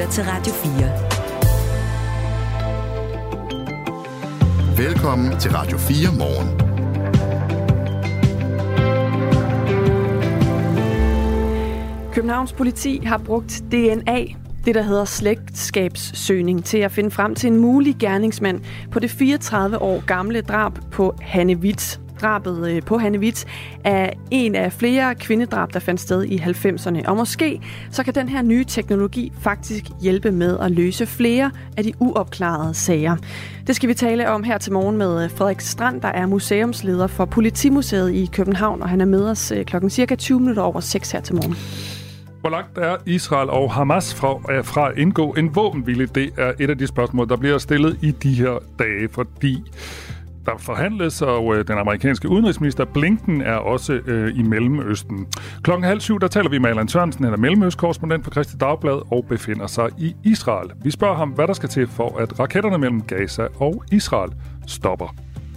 lytter til Radio 4. Velkommen til Radio 4 morgen. Københavns politi har brugt DNA, det der hedder slægtskabssøgning, til at finde frem til en mulig gerningsmand på det 34 år gamle drab på Hanne Witt. Drabet øh, på Hanne Witt er en af flere kvindedrab, der fandt sted i 90'erne. Og måske så kan den her nye teknologi faktisk hjælpe med at løse flere af de uopklarede sager. Det skal vi tale om her til morgen med øh, Frederik Strand, der er museumsleder for Politimuseet i København, og han er med os øh, klokken cirka 20 minutter over 6 her til morgen. Hvor langt er Israel og Hamas fra, fra at indgå en våbenhvile? Det er et af de spørgsmål, der bliver stillet i de her dage, fordi der forhandles, og øh, den amerikanske udenrigsminister Blinken er også øh, i Mellemøsten. Klokken halv syv, der taler vi med Allan Sørensen, han er mellemøstkorrespondent for Christi Dagblad og befinder sig i Israel. Vi spørger ham, hvad der skal til for, at raketterne mellem Gaza og Israel stopper.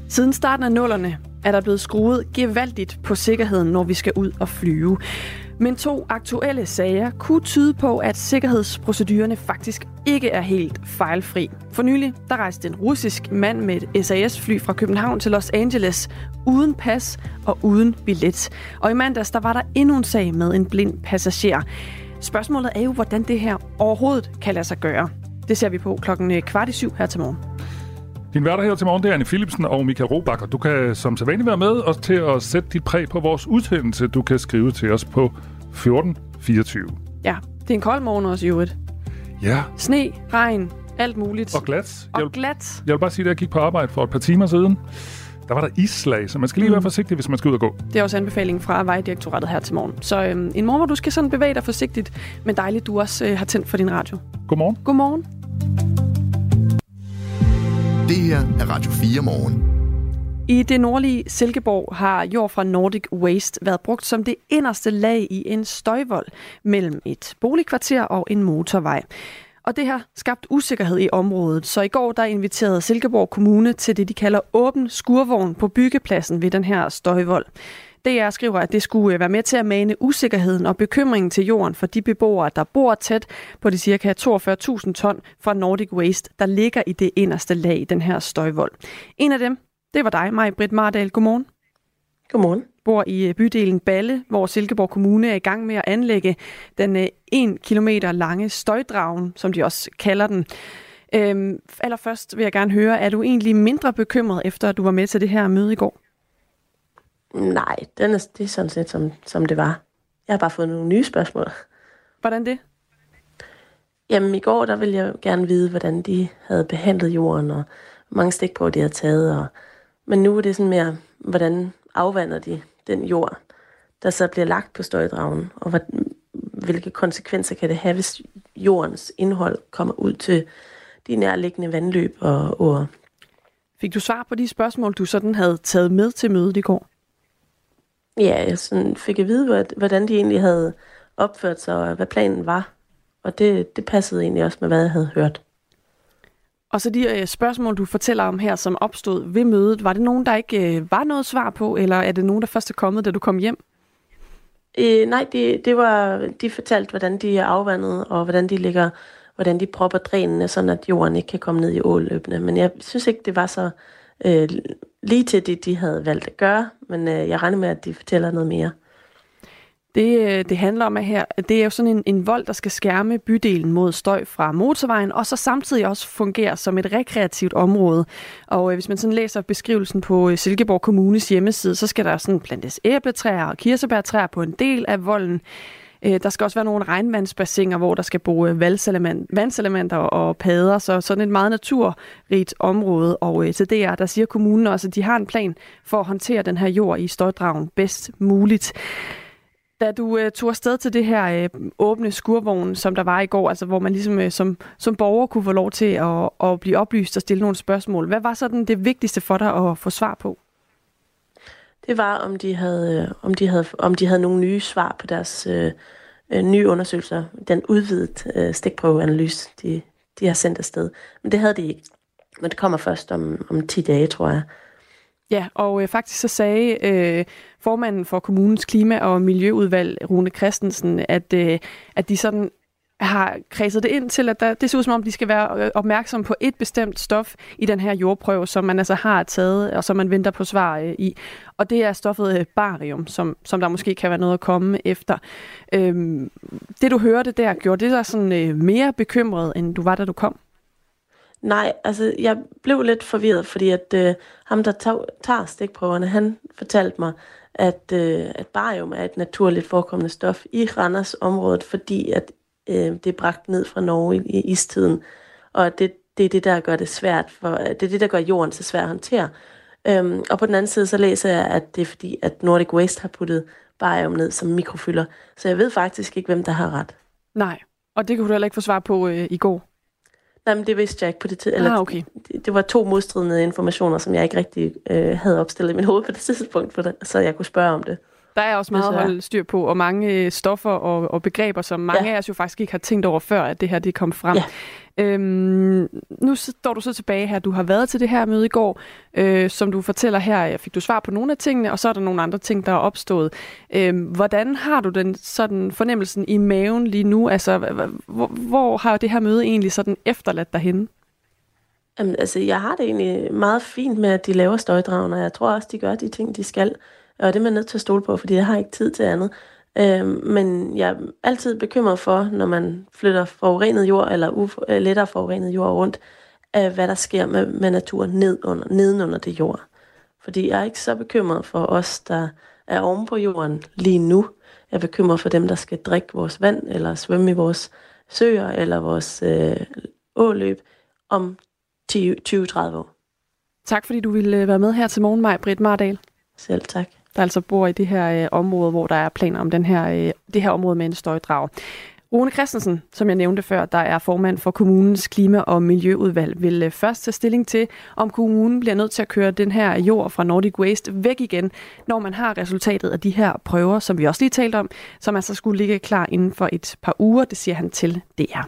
Siden starten af nullerne er der blevet skruet gevaldigt på sikkerheden, når vi skal ud og flyve. Men to aktuelle sager kunne tyde på, at sikkerhedsprocedurerne faktisk ikke er helt fejlfri. For nylig der rejste en russisk mand med et SAS-fly fra København til Los Angeles uden pas og uden billet. Og i mandags der var der endnu en sag med en blind passager. Spørgsmålet er jo, hvordan det her overhovedet kan lade sig gøre. Det ser vi på klokken øh, kvart i syv her til morgen. Din værter her til morgen, det er Anne Philipsen og Michael Robach, og du kan som sædvanligt være med og til at sætte dit præg på vores udsendelse. Du kan skrive til os på 1424. Ja, det er en kold morgen også i øvrigt. Ja. Sne, regn, alt muligt. Og glat. Og jeg vil, glat. Jeg vil bare sige, at jeg gik på arbejde for et par timer siden. Der var der islag, så man skal lige mm. være forsigtig, hvis man skal ud og gå. Det er også anbefaling fra Vejdirektoratet her til morgen. Så øhm, en morgen, hvor du skal sådan bevæge dig forsigtigt, men dejligt, du også øh, har tændt for din radio. Godmorgen. Godmorgen. Det her er Radio 4 morgen. I det nordlige Silkeborg har jord fra Nordic Waste været brugt som det inderste lag i en støjvold mellem et boligkvarter og en motorvej. Og det har skabt usikkerhed i området, så i går der inviterede Silkeborg Kommune til det, de kalder åben skurvogn på byggepladsen ved den her støjvold. DR skriver, at det skulle være med til at mane usikkerheden og bekymringen til jorden for de beboere, der bor tæt på de ca. 42.000 ton fra Nordic Waste, der ligger i det inderste lag i den her støjvold. En af dem, det var dig, Maj Britt Mardal. Godmorgen. Godmorgen. Bor i øh, bydelen Balle, hvor Silkeborg Kommune er i gang med at anlægge den 1 øh, km lange støjdragen, som de også kalder den. Øhm, allerførst vil jeg gerne høre, er du egentlig mindre bekymret, efter at du var med til det her møde i går? Nej, den er, det er sådan set, som, som det var. Jeg har bare fået nogle nye spørgsmål. Hvordan det? Jamen, i går, der ville jeg gerne vide, hvordan de havde behandlet jorden, og hvor mange stikprøver de havde taget. Og... Men nu er det sådan mere, hvordan afvander de den jord, der så bliver lagt på støjdragen, og hvad, hvilke konsekvenser kan det have, hvis jordens indhold kommer ud til de nærliggende vandløb og åer. Fik du svar på de spørgsmål, du sådan havde taget med til mødet i går? Ja, jeg sådan fik at vide, hvordan de egentlig havde opført sig, og hvad planen var. Og det, det passede egentlig også med, hvad jeg havde hørt. Og så de øh, spørgsmål, du fortæller om her, som opstod ved mødet, var det nogen, der ikke øh, var noget svar på, eller er det nogen, der først er kommet, da du kom hjem? Øh, nej, det, det var, de fortalte, hvordan de er afvandet, og hvordan de ligger, hvordan de propper drænene, sådan at jorden ikke kan komme ned i åløbene. Men jeg synes ikke, det var så øh, lige til det, de havde valgt at gøre, men øh, jeg regner med, at de fortæller noget mere. Det, øh, det handler om at her, det er jo sådan en, en vold, der skal skærme bydelen mod støj fra motorvejen, og så samtidig også fungere som et rekreativt område. Og øh, hvis man sådan læser beskrivelsen på øh, Silkeborg Kommunes hjemmeside, så skal der sådan plantes æbletræer og kirsebærtræer på en del af volden. Øh, der skal også være nogle regnvandsbassiner, hvor der skal bo øh, vandselementer og padder, så sådan et meget naturrigt område. Og øh, til det er, der siger kommunen også, at de har en plan for at håndtere den her jord i støjdragen bedst muligt. Da du uh, tog afsted til det her uh, åbne skurvogn, som der var i går, altså hvor man ligesom uh, som, som borger kunne få lov til at, at blive oplyst og stille nogle spørgsmål. Hvad var sådan det vigtigste for dig at få svar på? Det var, om de havde, øh, om de havde, om de havde nogle nye svar på deres øh, øh nye undersøgelser. Den udvidede øh, stikprøveanalyse, de, de har sendt afsted. Men det havde de ikke. Men det kommer først om, om 10 dage, tror jeg. Ja, og øh, faktisk så sagde øh, formanden for kommunens klima- og miljøudvalg, Rune Christensen, at, øh, at de sådan har kredset det ind til, at der, det ser ud som om, de skal være øh, opmærksom på et bestemt stof i den her jordprøve, som man altså har taget, og som man venter på svar øh, i. Og det er stoffet øh, barium, som, som der måske kan være noget at komme efter. Øhm, det du hørte der, gjorde det dig sådan øh, mere bekymret, end du var, da du kom? Nej, altså jeg blev lidt forvirret, fordi at øh, ham, der tager, tager stikprøverne, han fortalte mig, at, øh, at barium er et naturligt forekommende stof i Randers området, fordi at øh, det er bragt ned fra Norge i, i istiden. Og det, det er det, der gør det svært, for, det er det, der gør jorden så svær at håndtere. Øhm, og på den anden side, så læser jeg, at det er fordi, at Nordic Waste har puttet barium ned som mikrofylder. Så jeg ved faktisk ikke, hvem der har ret. Nej, og det kunne du heller ikke få svar på øh, i går. Nej, men det vidste jeg ikke på det tidspunkt. Ah, okay. Det, det var to modstridende informationer, som jeg ikke rigtig øh, havde opstillet i min hoved på det tidspunkt, for det, så jeg kunne spørge om det. Der er også meget at holde styr på, og mange øh, stoffer og, og begreber, som mange ja. af os jo faktisk ikke har tænkt over før, at det her det kom frem. Ja. Øhm, nu står du så tilbage her. Du har været til det her møde i går, øh, som du fortæller her. Fik du svar på nogle af tingene, og så er der nogle andre ting, der er opstået. Øhm, hvordan har du den sådan fornemmelsen i maven lige nu? Altså, hvor, hvor har det her møde egentlig sådan efterladt dig henne? Jamen, altså, jeg har det egentlig meget fint med, at de laver støjdragene. Jeg tror også, de gør de ting, de skal. Og det er man nødt til at stole på, fordi jeg har ikke tid til andet. Øh, men jeg er altid bekymret for, når man flytter forurenet jord, eller uf- øh, lettere forurenet jord rundt, af hvad der sker med, med naturen ned under, nedenunder det jord. Fordi jeg er ikke så bekymret for os, der er oven på jorden lige nu. Jeg er bekymret for dem, der skal drikke vores vand, eller svømme i vores søer, eller vores øh, åløb om 20-30 år. Tak fordi du ville øh, være med her til morgen, Maj Britt Mardal. Selv tak der altså bor i det her øh, område, hvor der er planer om den her, øh, det her område med en støjdrag. Rune Christensen, som jeg nævnte før, der er formand for kommunens klima- og miljøudvalg, vil øh, først tage stilling til, om kommunen bliver nødt til at køre den her jord fra Nordic Waste væk igen, når man har resultatet af de her prøver, som vi også lige talte om, som altså skulle ligge klar inden for et par uger, det siger han til DR.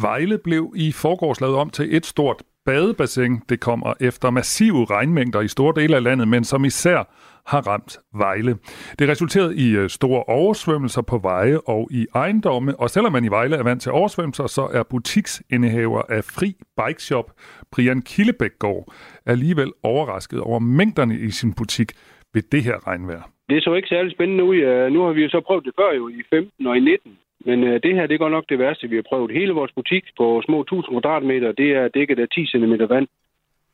Vejle blev i forgårs lavet om til et stort badebassin. Det kommer efter massive regnmængder i store dele af landet, men som især har ramt Vejle. Det resulterede i øh, store oversvømmelser på veje og i ejendomme, og selvom man i Vejle er vant til oversvømmelser, så er butiksindehaver af Fri Bike Shop, Brian Killebækgaard, alligevel overrasket over mængderne i sin butik ved det her regnvejr. Det så ikke særlig spændende ud. Øh, nu har vi jo så prøvet det før jo i 15 og i 19. Men øh, det her, det er godt nok det værste, vi har prøvet. Hele vores butik på små 1000 kvadratmeter, det er dækket af 10 cm vand.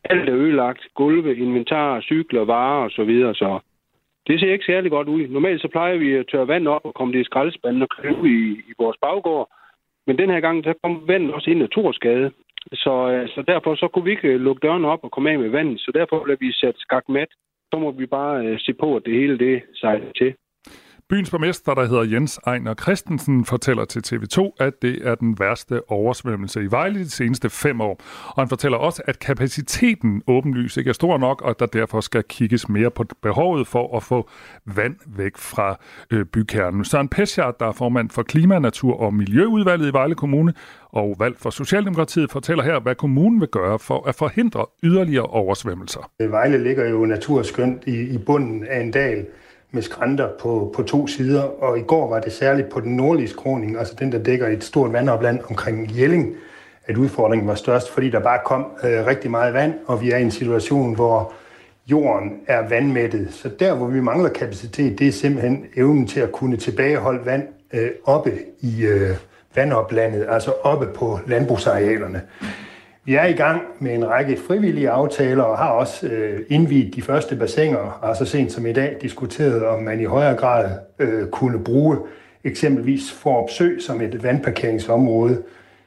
Alt er ødelagt. Gulve, inventar, cykler, varer osv. Så så det ser ikke særlig godt ud. Normalt så plejer vi at tørre vand op og komme det i skraldespanden og købe i, i vores baggård. Men den her gang, der kom vandet også ind af Torsgade. Så, øh, så derfor så kunne vi ikke øh, lukke dørene op og komme af med vandet. Så derfor blev vi sat skakmat. Så må vi bare øh, se på, at det hele det sejler til. Byens borgmester, der hedder Jens Ejner Christensen, fortæller til TV2, at det er den værste oversvømmelse i Vejle de seneste fem år. Og han fortæller også, at kapaciteten åbenlyst ikke er stor nok, og at der derfor skal kigges mere på behovet for at få vand væk fra øh, bykernen. Søren Peschardt, der er formand for Klima, Natur og Miljøudvalget i Vejle Kommune, og valg for Socialdemokratiet, fortæller her, hvad kommunen vil gøre for at forhindre yderligere oversvømmelser. Vejle ligger jo naturskønt i, i bunden af en dal, med skrænter på, på to sider, og i går var det særligt på den nordlige skråning, altså den, der dækker et stort vandopland omkring Jelling, at udfordringen var størst, fordi der bare kom øh, rigtig meget vand, og vi er i en situation, hvor jorden er vandmættet. Så der, hvor vi mangler kapacitet, det er simpelthen evnen til at kunne tilbageholde vand øh, oppe i øh, vandoplandet, altså oppe på landbrugsarealerne. Vi er i gang med en række frivillige aftaler og har også øh, indvidet de første bassiner, og så sent som i dag diskuteret, om man i højere grad øh, kunne bruge eksempelvis Forop Sø som et vandparkeringsområde.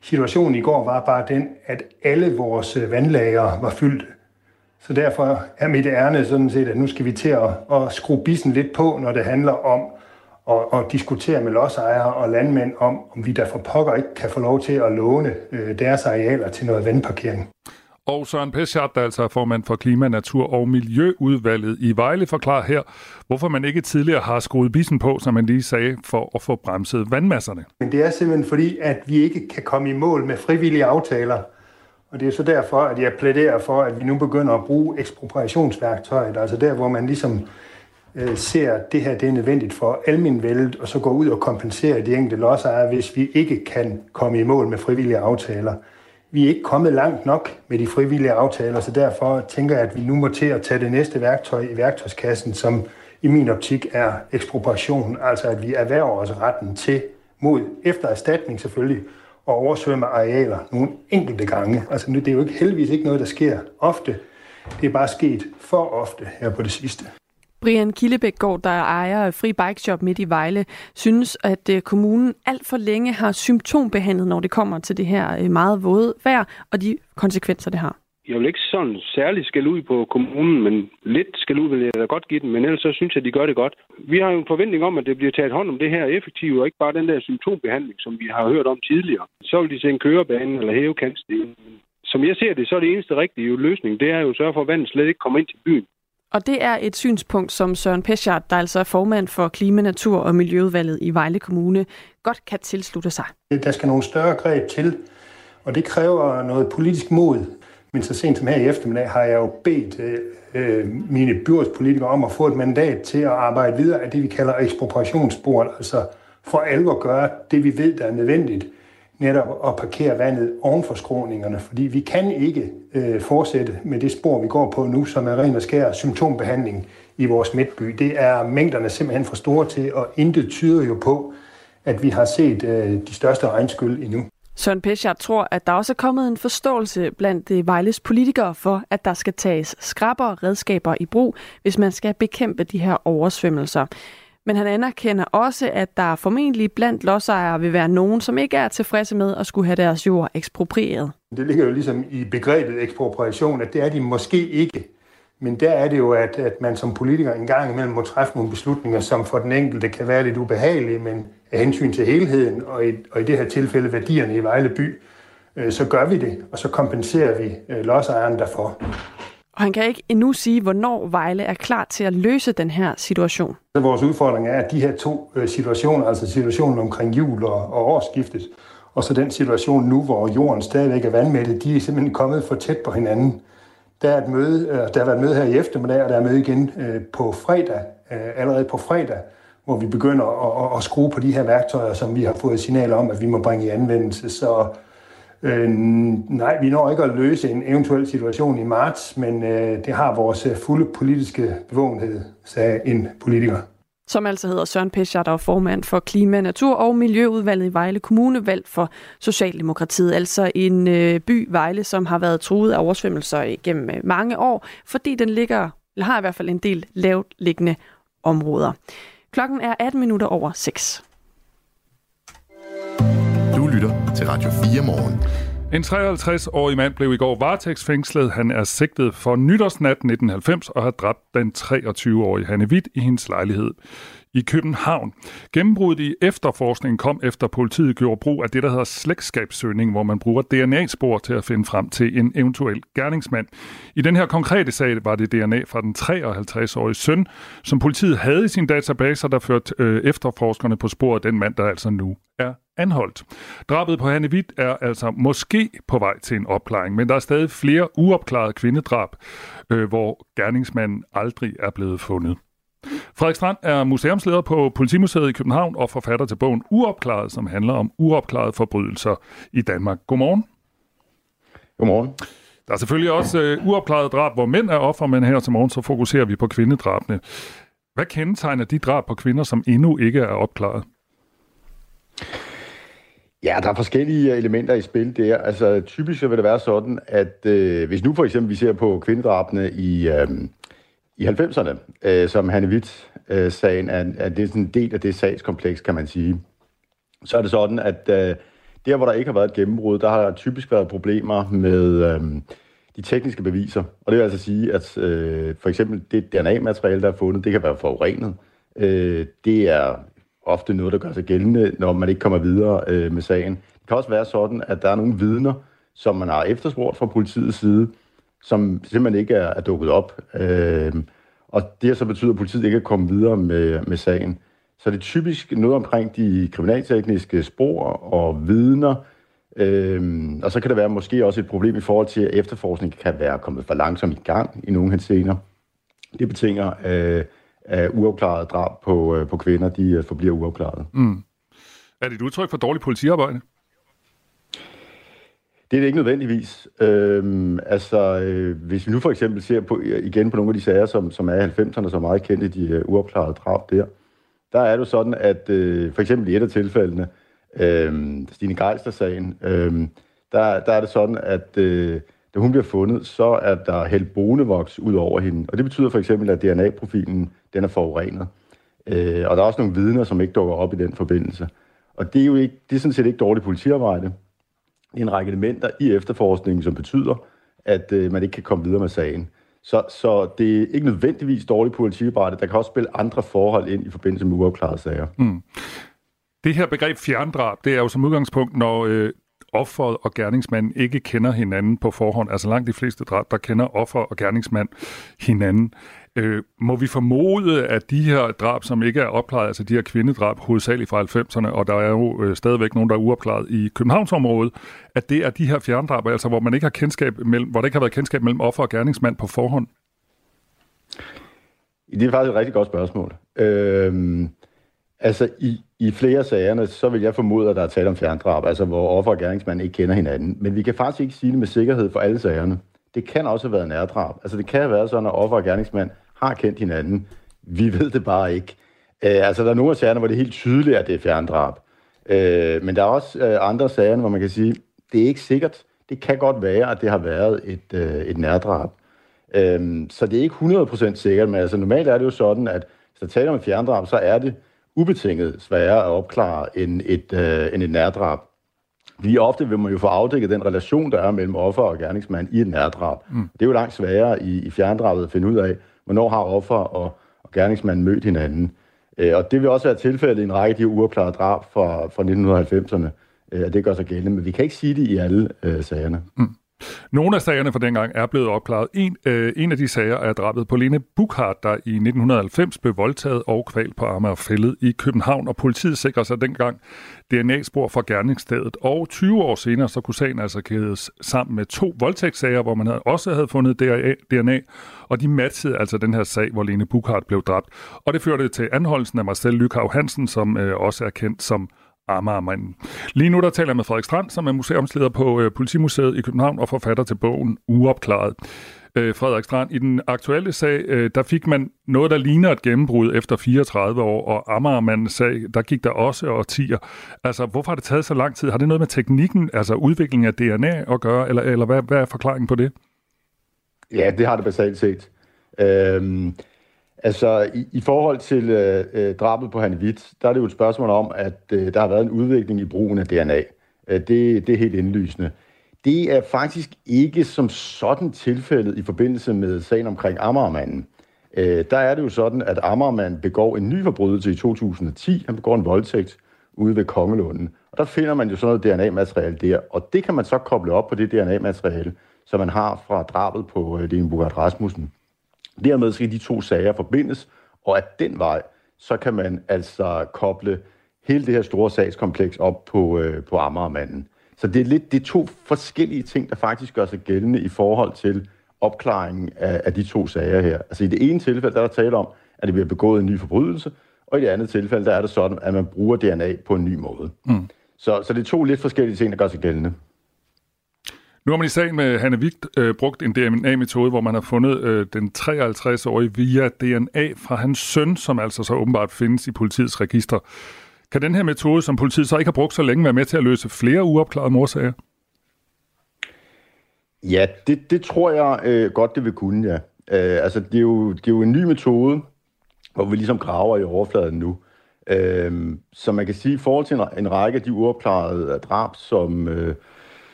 Situationen i går var bare den, at alle vores øh, vandlager var fyldt. Så derfor er mit ærne sådan set, at nu skal vi til at, at skrue bissen lidt på, når det handler om at, at diskutere med lodsejere og landmænd om, om vi der for pokker ikke kan få lov til at låne øh, deres arealer til noget vandparkering. Og Søren Peschardt, der altså er formand for Klima, Natur og Miljøudvalget i Vejle, forklarer her, hvorfor man ikke tidligere har skruet bissen på, som man lige sagde, for at få bremset vandmasserne. Men det er simpelthen fordi, at vi ikke kan komme i mål med frivillige aftaler. Og det er så derfor, at jeg plæderer for, at vi nu begynder at bruge ekspropriationsværktøjet, altså der, hvor man ligesom øh, ser, at det her det er nødvendigt for almenvældet, og så går ud og kompenserer de enkelte lodsejere, hvis vi ikke kan komme i mål med frivillige aftaler. Vi er ikke kommet langt nok med de frivillige aftaler, så derfor tænker jeg, at vi nu må til at tage det næste værktøj i værktøjskassen, som i min optik er ekspropriation, altså at vi erhverver os retten til mod, efter erstatning selvfølgelig, og oversvømme arealer nogle enkelte gange. Altså nu, det er jo ikke, heldigvis ikke noget, der sker ofte. Det er bare sket for ofte her på det sidste. Brian Killebækgaard, der er ejer af Fri Bike Shop midt i Vejle, synes, at øh, kommunen alt for længe har symptombehandlet, når det kommer til det her øh, meget våde vejr og de konsekvenser, det har. Jeg vil ikke sådan særligt skal ud på kommunen, men lidt skal ud vil jeg da godt give den, men ellers så synes jeg, at de gør det godt. Vi har jo en forventning om, at det bliver taget hånd om det her effektivt, og ikke bare den der symptombehandling, som vi har hørt om tidligere. Så vil de se en kørebane eller hæve kantstenen. Som jeg ser det, så er det eneste rigtige løsning, det er jo at sørge for, at vandet slet ikke kommer ind til byen. Og det er et synspunkt, som Søren Peschardt, der altså er formand for Klima, Natur og Miljøudvalget i Vejle Kommune, godt kan tilslutte sig. Der skal nogle større greb til, og det kræver noget politisk mod. Men så sent som her i eftermiddag har jeg jo bedt øh, mine byrådspolitikere om at få et mandat til at arbejde videre af det, vi kalder ekspropriationssporet, altså for alvor gøre det, vi ved, der er nødvendigt, netop at parkere vandet oven for skråningerne, fordi vi kan ikke øh, fortsætte med det spor, vi går på nu, som er ren og skær symptombehandling i vores midtby. Det er mængderne simpelthen for store til, og intet tyder jo på, at vi har set øh, de største regnskyld endnu. Søren Peschardt tror, at der også er kommet en forståelse blandt øh, Vejles politikere for, at der skal tages skrabere redskaber i brug, hvis man skal bekæmpe de her oversvømmelser. Men han anerkender også, at der formentlig blandt lodsejere vil være nogen, som ikke er tilfredse med at skulle have deres jord eksproprieret. Det ligger jo ligesom i begrebet ekspropriation, at det er de måske ikke. Men der er det jo, at, at man som politiker en gang imellem må træffe nogle beslutninger, som for den enkelte kan være lidt ubehagelige, men af hensyn til helheden, og i, og i det her tilfælde værdierne i Vejle by, øh, så gør vi det, og så kompenserer vi øh, lodsejeren derfor. Og han kan ikke endnu sige, hvornår Vejle er klar til at løse den her situation. Så vores udfordring er, at de her to øh, situationer, altså situationen omkring jul og, og årsskiftet, og så den situation nu, hvor jorden stadigvæk er vandmættet, de er simpelthen kommet for tæt på hinanden. Der er et møde, øh, der har været møde her i eftermiddag, og der er møde igen øh, på fredag, allerede på fredag, hvor vi begynder at, at skrue på de her værktøjer, som vi har fået signaler om, at vi må bringe i anvendelse. Så Øh, nej, vi når ikke at løse en eventuel situation i marts, men øh, det har vores øh, fulde politiske bevågenhed, sagde en politiker. Som altså hedder Søren Peschardt og formand for Klima, Natur og Miljøudvalget i Vejle Kommune, valgt for Socialdemokratiet. Altså en øh, by, Vejle, som har været truet af oversvømmelser igennem øh, mange år, fordi den ligger, eller har i hvert fald en del lavt liggende områder. Klokken er 18 minutter over 6 lytter til Radio 4 morgen. En 53-årig mand blev i går varetægtsfængslet. Han er sigtet for nytårsnat 1990 og har dræbt den 23-årige Hanne Witt i hendes lejlighed i København. Gennembruddet i efterforskningen kom efter politiet gjorde brug af det, der hedder slægtskabssøgning, hvor man bruger DNA-spor til at finde frem til en eventuel gerningsmand. I den her konkrete sag var det DNA fra den 53-årige søn, som politiet havde i sin database, der førte øh, efterforskerne på sporet den mand, der altså nu er anholdt. Drabet på Hanne Witt er altså måske på vej til en opklaring, men der er stadig flere uopklarede kvindedrab, øh, hvor gerningsmanden aldrig er blevet fundet. Frederik Strand er museumsleder på Politimuseet i København og forfatter til bogen Uopklaret, som handler om uopklarede forbrydelser i Danmark. Godmorgen. Godmorgen. Der er selvfølgelig også uh, uopklarede drab, hvor mænd er offer, men her til morgen så fokuserer vi på kvindedrabene. Hvad kendetegner de drab på kvinder, som endnu ikke er opklaret? Ja, der er forskellige øh, elementer i spil der. Altså typisk vil det være sådan, at øh, hvis nu for eksempel vi ser på kvindedrabene i, øh, i 90'erne, øh, som Hanne Witt-sagen øh, er, er det sådan en del af det sagskompleks, kan man sige. Så er det sådan, at øh, der, hvor der ikke har været et gennembrud, der har der typisk været problemer med øh, de tekniske beviser. Og det vil altså sige, at øh, for eksempel det DNA-materiale, der er fundet, det kan være forurenet. Øh, det er ofte noget, der gør sig gældende, når man ikke kommer videre øh, med sagen. Det kan også være sådan, at der er nogle vidner, som man har efterspurgt fra politiets side, som simpelthen ikke er, er dukket op. Øh, og det har så betyder, at politiet ikke er kommet videre med, med sagen. Så det er typisk noget omkring de kriminaltekniske spor og vidner, Øhm, og så kan der være måske også et problem i forhold til, at efterforskningen kan være kommet for langsomt i gang i nogle henseender. Det betinger, øh, at uafklarede drab på, øh, på kvinder, de øh, forbliver uafklarede. Mm. Er det et udtryk for dårligt politiarbejde? Det er det ikke nødvendigvis. Øhm, altså, øh, hvis vi nu for eksempel ser på, igen på nogle af de sager, som, som er i 90'erne, som er meget kendte, de uh, uopklarede drab der, der er det jo sådan, at øh, for eksempel i et af tilfældene, øh, Stine Geilster-sagen, øh, der, der er det sådan, at øh, da hun bliver fundet, så er der hældt bonevoks ud over hende. Og det betyder for eksempel, at DNA-profilen den er forurenet. Øh, og der er også nogle vidner, som ikke dukker op i den forbindelse. Og det er jo ikke, det er sådan set ikke dårligt politiarbejde. Det er en række elementer i efterforskningen, som betyder, at øh, man ikke kan komme videre med sagen. Så, så det er ikke nødvendigvis dårligt politiarbejde. Der kan også spille andre forhold ind i forbindelse med uafklarede sager. Mm. Det her begreb fjerndrab, det er jo som udgangspunkt, når øh, offeret og gerningsmanden ikke kender hinanden på forhånd. Altså langt de fleste drab, der kender offer og gerningsmand hinanden. Øh, må vi formode, at de her drab, som ikke er opklaret, altså de her kvindedrab, hovedsageligt fra 90'erne, og der er jo øh, stadigvæk nogen, der er uopklaret i Københavnsområdet, at det er de her fjerndrab, altså hvor man ikke har kendskab mellem, hvor der ikke har været kendskab mellem offer og gerningsmand på forhånd? Det er faktisk et rigtig godt spørgsmål. Øh, altså i, i flere sagerne, så vil jeg formode, at der er tale om fjerndrab, altså hvor offer og gerningsmand ikke kender hinanden. Men vi kan faktisk ikke sige det med sikkerhed for alle sagerne. Det kan også have været nærdrab. Altså det kan have været sådan, at offer og gerningsmand har kendt hinanden. Vi ved det bare ikke. Øh, altså der er nogle af sagerne, hvor det er helt tydeligt, at det er fjerndrab. Øh, men der er også øh, andre sager, hvor man kan sige, det er ikke sikkert. Det kan godt være, at det har været et, øh, et nærdrab. Øh, så det er ikke 100% sikkert, men altså normalt er det jo sådan, at hvis der taler om fjerndrab, så er det ubetinget sværere at opklare end et, øh, end et nærdrab. Lige ofte vil man jo få afdækket den relation, der er mellem offer og gerningsmand i et nærdrab. Mm. Det er jo langt sværere i, i fjerndrabet at finde ud af, hvornår har offer og, og gerningsmand mødt hinanden. Øh, og det vil også være tilfældet i en række af de uopklarede drab fra, fra 1990'erne, øh, at det gør sig gældende. Men vi kan ikke sige det i alle øh, sagerne. Mm. Nogle af sagerne fra dengang er blevet opklaret. En, øh, en af de sager er drabet på Lene Bukhardt, der i 1990 blev voldtaget og kvalt på Amager Fælled i København, og politiet sikrer sig dengang DNA-spor fra gerningsstedet. Og 20 år senere, så kunne sagen altså kædes sammen med to voldtægtssager, hvor man havde, også havde fundet DNA, og de matchede altså den her sag, hvor Lene Bukhardt blev dræbt. Og det førte til anholdelsen af Marcel Lykav Hansen, som øh, også er kendt som Amagermanden. Lige nu der taler jeg med Frederik Strand, som er museumsleder på øh, Politimuseet i København og forfatter til bogen Uopklaret. Øh, Frederik Strand, i den aktuelle sag, øh, der fik man noget, der ligner et gennembrud efter 34 år, og Amagermandens sag, der gik der også årtier. Altså, hvorfor har det taget så lang tid? Har det noget med teknikken, altså udviklingen af DNA at gøre, eller, eller hvad, hvad er forklaringen på det? Ja, det har det basalt set. Øhm, Altså, i, i forhold til øh, øh, drabet på Hanne Witt, der er det jo et spørgsmål om, at øh, der har været en udvikling i brugen af DNA. Øh, det, det er helt indlysende. Det er faktisk ikke som sådan tilfældet i forbindelse med sagen omkring Amagermanden. Øh, der er det jo sådan, at Amagermanden begår en ny forbrydelse i 2010. Han begår en voldtægt ude ved Kongelunden. Og der finder man jo sådan noget DNA-materiale der, og det kan man så koble op på det DNA-materiale, som man har fra drabet på øh, Lene Bugart Rasmussen. Dermed skal de to sager forbindes, og at den vej, så kan man altså koble hele det her store sagskompleks op på, øh, på Amagermanden. Så det er lidt det er to forskellige ting, der faktisk gør sig gældende i forhold til opklaringen af, af de to sager her. Altså i det ene tilfælde, der er der tale om, at det bliver begået en ny forbrydelse, og i det andet tilfælde, der er det sådan, at man bruger DNA på en ny måde. Mm. Så, så det er to lidt forskellige ting, der gør sig gældende. Nu har man i sagen med Hanne Vigt øh, brugt en DNA-metode, hvor man har fundet øh, den 53-årige via DNA fra hans søn, som altså så åbenbart findes i politiets register. Kan den her metode, som politiet så ikke har brugt så længe, være med til at løse flere uopklarede morsager? Ja, det, det tror jeg øh, godt, det vil kunne, ja. Øh, altså, det er, jo, det er jo en ny metode, hvor vi ligesom graver i overfladen nu. Øh, så man kan sige, i forhold til en, en række af de uopklarede drab, som... Øh,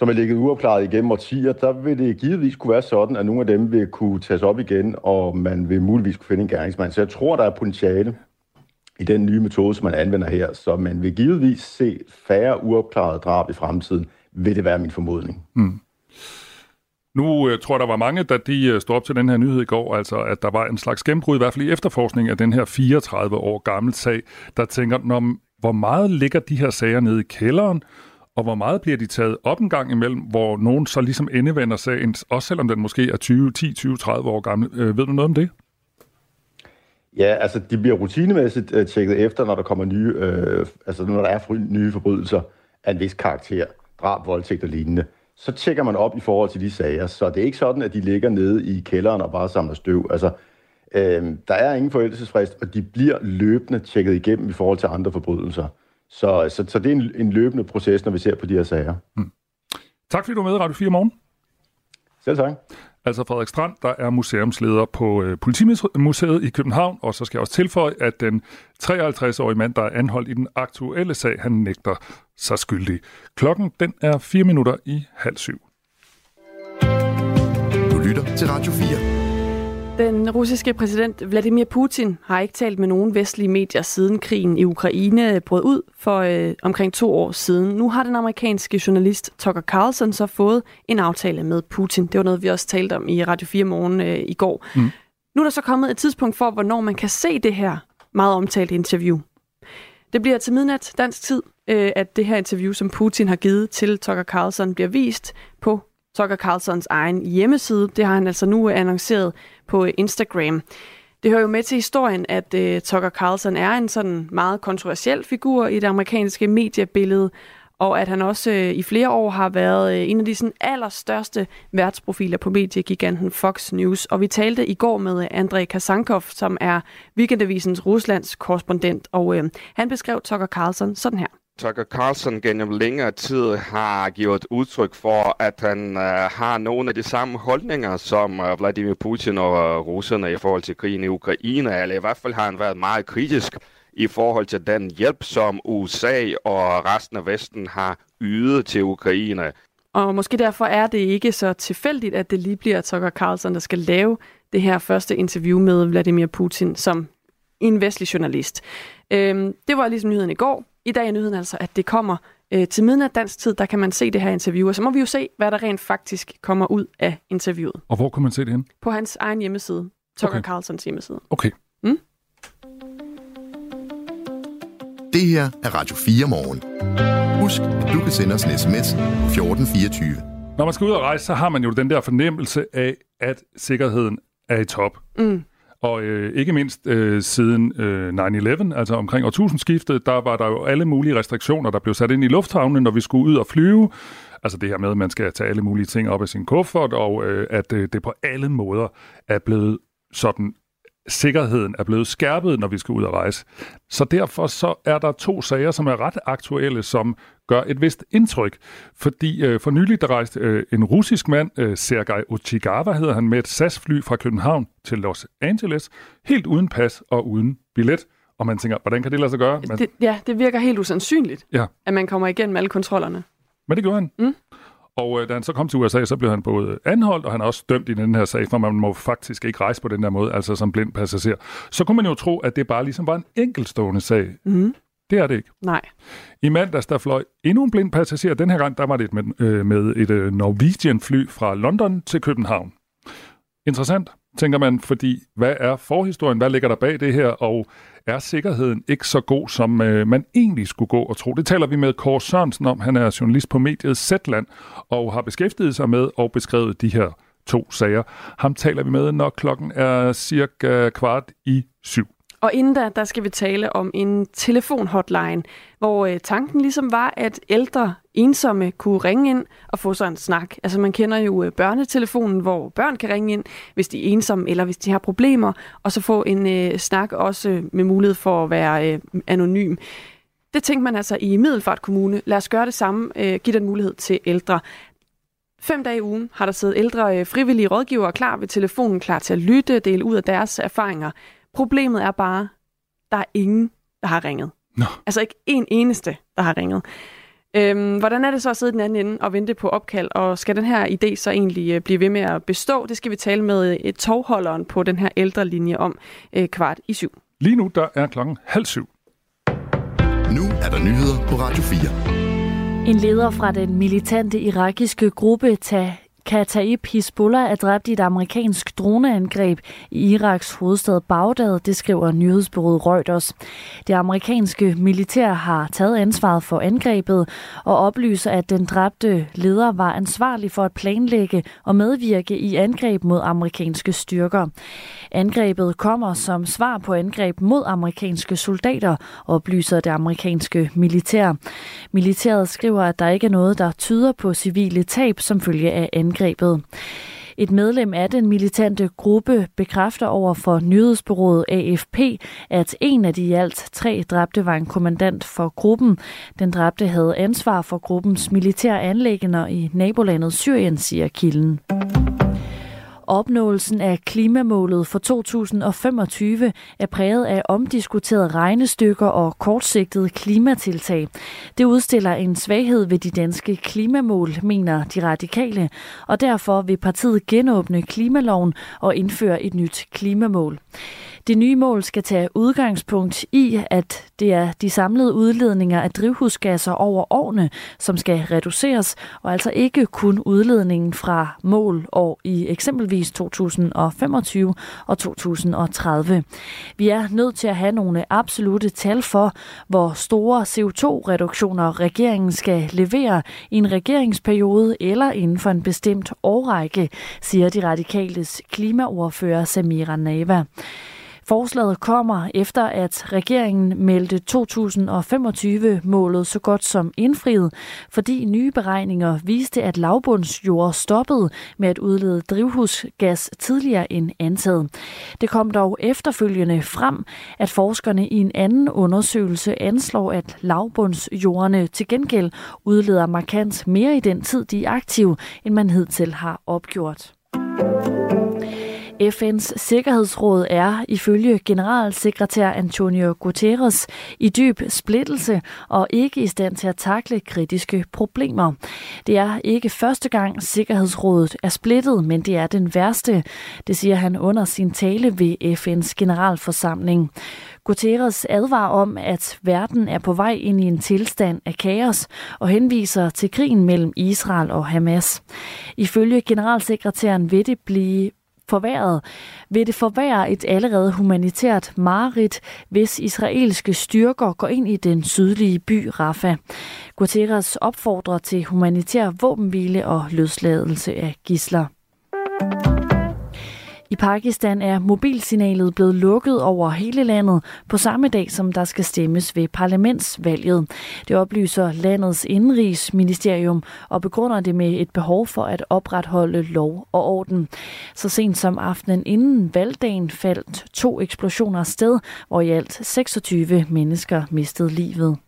som er ligget uopklaret igennem årtier, der vil det givetvis kunne være sådan, at nogle af dem vil kunne tages op igen, og man vil muligvis kunne finde en gerningsmand. Så jeg tror, der er potentiale i den nye metode, som man anvender her. Så man vil givetvis se færre uopklarede drab i fremtiden, vil det være min formodning. Mm. Nu øh, tror jeg, der var mange, da de øh, stod op til den her nyhed i går, altså at der var en slags gennembrud, i hvert fald i efterforskning af den her 34 år gamle sag, der tænker, når, hvor meget ligger de her sager nede i kælderen, og hvor meget bliver de taget op en gang imellem, hvor nogen så ligesom endevender sagen, også selvom den måske er 20, 10, 20, 30 år gammel. Øh, ved du noget om det? Ja, altså de bliver rutinemæssigt øh, tjekket efter, når der kommer nye, øh, altså når der er nye forbrydelser af en vis karakter, drab, voldtægt og lignende. Så tjekker man op i forhold til de sager, så det er ikke sådan, at de ligger nede i kælderen og bare samler støv. Altså, øh, der er ingen forældelsesfrist, og de bliver løbende tjekket igennem i forhold til andre forbrydelser. Så, så, så det er en, en løbende proces, når vi ser på de her sager. Hmm. Tak fordi du var med i Radio 4 morgen. Selv tak. Altså Frederik Strand, der er museumsleder på øh, Politimuseet i København, og så skal jeg også tilføje, at den 53-årige mand, der er anholdt i den aktuelle sag, han nægter sig skyldig. Klokken den er 4 minutter i halv syv. Du lytter til Radio 4. Den russiske præsident Vladimir Putin har ikke talt med nogen vestlige medier siden krigen i Ukraine brød ud for øh, omkring to år siden. Nu har den amerikanske journalist Tucker Carlson så fået en aftale med Putin. Det var noget, vi også talte om i Radio 4 morgen øh, i går. Mm. Nu er der så kommet et tidspunkt for, hvornår man kan se det her meget omtalte interview. Det bliver til midnat dansk tid, øh, at det her interview, som Putin har givet til Tucker Carlson, bliver vist på Tucker Carlsons egen hjemmeside. Det har han altså nu øh, annonceret på øh, Instagram. Det hører jo med til historien, at uh, Tucker Carlson er en sådan meget kontroversiel figur i det amerikanske mediebillede, og at han også uh, i flere år har været uh, en af de sådan, allerstørste værtsprofiler på mediegiganten Fox News. Og vi talte i går med Andrej Kasankov, som er Weekendavisens Ruslands korrespondent, og uh, han beskrev Tucker Carlson sådan her. Tucker Carlson gennem længere tid har givet udtryk for, at han øh, har nogle af de samme holdninger som øh, Vladimir Putin og øh, russerne i forhold til krigen i Ukraine, eller i hvert fald har han været meget kritisk i forhold til den hjælp, som USA og resten af Vesten har ydet til Ukraine. Og måske derfor er det ikke så tilfældigt, at det lige bliver Tucker Carlson, der skal lave det her første interview med Vladimir Putin som en vestlig journalist. Øhm, det var ligesom nyheden i går. I dag er nyheden altså, at det kommer øh, til midnat dansk tid, der kan man se det her interview, og så må vi jo se, hvad der rent faktisk kommer ud af interviewet. Og hvor kan man se det hen? På hans egen hjemmeside, Tucker okay. Carlsons hjemmeside. Okay. Mm? Det her er Radio 4 morgen. Husk, at du kan sende os en sms 1424. Når man skal ud og rejse, så har man jo den der fornemmelse af, at sikkerheden er i top. Mm. Og øh, ikke mindst øh, siden øh, 9-11, altså omkring årtusindskiftet, der var der jo alle mulige restriktioner, der blev sat ind i lufthavnen, når vi skulle ud og flyve. Altså det her med, at man skal tage alle mulige ting op af sin kuffert, og øh, at øh, det på alle måder er blevet sådan sikkerheden er blevet skærpet, når vi skal ud og rejse. Så derfor så er der to sager, som er ret aktuelle, som gør et vist indtryk. Fordi øh, for nylig der rejste øh, en russisk mand, øh, Sergej Uchigawa hedder han, med et SAS-fly fra København til Los Angeles, helt uden pas og uden billet. Og man tænker, hvordan kan det lade sig gøre? Man... Det, ja, det virker helt usandsynligt, ja. at man kommer igennem alle kontrollerne. Men det gjorde han. Mm. Og øh, da han så kom til USA, så blev han både anholdt, og han er også dømt i den her sag, for man må faktisk ikke rejse på den der måde, altså som blind passager. Så kunne man jo tro, at det bare ligesom var en enkeltstående sag. Mm. Det er det ikke. Nej. I mandags, der fløj endnu en blind passager. Den her gang, der var det med, øh, med et øh, Norwegian-fly fra London til København. Interessant, tænker man, fordi hvad er forhistorien? Hvad ligger der bag det her? Og er sikkerheden ikke så god, som øh, man egentlig skulle gå og tro? Det taler vi med Kåre Sørensen om. Han er journalist på mediet Zetland og har beskæftiget sig med og beskrevet de her to sager. Ham taler vi med, når klokken er cirka kvart i syv. Og inden da, der skal vi tale om en telefonhotline, hvor øh, tanken ligesom var, at ældre ensomme kunne ringe ind og få sig en snak. Altså man kender jo øh, børnetelefonen, hvor børn kan ringe ind, hvis de er ensomme eller hvis de har problemer, og så få en øh, snak også øh, med mulighed for at være øh, anonym. Det tænkte man altså i Middelfart Kommune. Lad os gøre det samme, øh, give den mulighed til ældre. Fem dage i ugen har der siddet ældre øh, frivillige rådgivere klar ved telefonen, klar til at lytte, dele ud af deres erfaringer. Problemet er bare, der er ingen, der har ringet. No. Altså ikke en eneste, der har ringet. Øhm, hvordan er det så at sidde i den anden ende og vente på opkald, og skal den her idé så egentlig øh, blive ved med at bestå? Det skal vi tale med et togholderen på den her ældre linje om øh, kvart i syv. Lige nu der er klokken halv syv. Nu er der nyheder på Radio 4. En leder fra den militante irakiske gruppe Kataib Hezbollah er dræbt i et amerikansk droneangreb i Iraks hovedstad Bagdad, det skriver nyhedsbyrået Reuters. Det amerikanske militær har taget ansvaret for angrebet og oplyser, at den dræbte leder var ansvarlig for at planlægge og medvirke i angreb mod amerikanske styrker. Angrebet kommer som svar på angreb mod amerikanske soldater, oplyser det amerikanske militær. Militæret skriver, at der ikke er noget, der tyder på civile tab som følge af angrebet angrebet. Et medlem af den militante gruppe bekræfter over for nyhedsbyrået AFP, at en af de i alt tre dræbte var en kommandant for gruppen. Den dræbte havde ansvar for gruppens militære anlæggende i nabolandet Syrien, siger kilden. Opnåelsen af klimamålet for 2025 er præget af omdiskuterede regnestykker og kortsigtede klimatiltag. Det udstiller en svaghed ved de danske klimamål, mener de radikale, og derfor vil partiet genåbne klimaloven og indføre et nyt klimamål. Det nye mål skal tage udgangspunkt i, at det er de samlede udledninger af drivhusgasser over årene, som skal reduceres, og altså ikke kun udledningen fra mål år i eksempelvis 2025 og 2030. Vi er nødt til at have nogle absolute tal for, hvor store CO2-reduktioner regeringen skal levere i en regeringsperiode eller inden for en bestemt årrække, siger de radikales klimaordfører Samira Nava. Forslaget kommer efter, at regeringen meldte 2025-målet så godt som indfriet, fordi nye beregninger viste, at lavbundsjord stoppede med at udlede drivhusgas tidligere end antaget. Det kom dog efterfølgende frem, at forskerne i en anden undersøgelse anslår, at lavbundsjordene til gengæld udleder markant mere i den tid, de er aktive, end man hidtil har opgjort. FN's Sikkerhedsråd er ifølge generalsekretær Antonio Guterres i dyb splittelse og ikke i stand til at takle kritiske problemer. Det er ikke første gang Sikkerhedsrådet er splittet, men det er den værste, det siger han under sin tale ved FN's generalforsamling. Guterres advarer om, at verden er på vej ind i en tilstand af kaos og henviser til krigen mellem Israel og Hamas. Ifølge generalsekretæren vil det blive forværret, vil det forværre et allerede humanitært mareridt, hvis israelske styrker går ind i den sydlige by Rafah. Guterres opfordrer til humanitær våbenhvile og løsladelse af gisler. I Pakistan er mobilsignalet blevet lukket over hele landet på samme dag, som der skal stemmes ved parlamentsvalget. Det oplyser landets indrigsministerium og begrunder det med et behov for at opretholde lov og orden. Så sent som aftenen inden valgdagen faldt to eksplosioner sted, hvor i alt 26 mennesker mistede livet.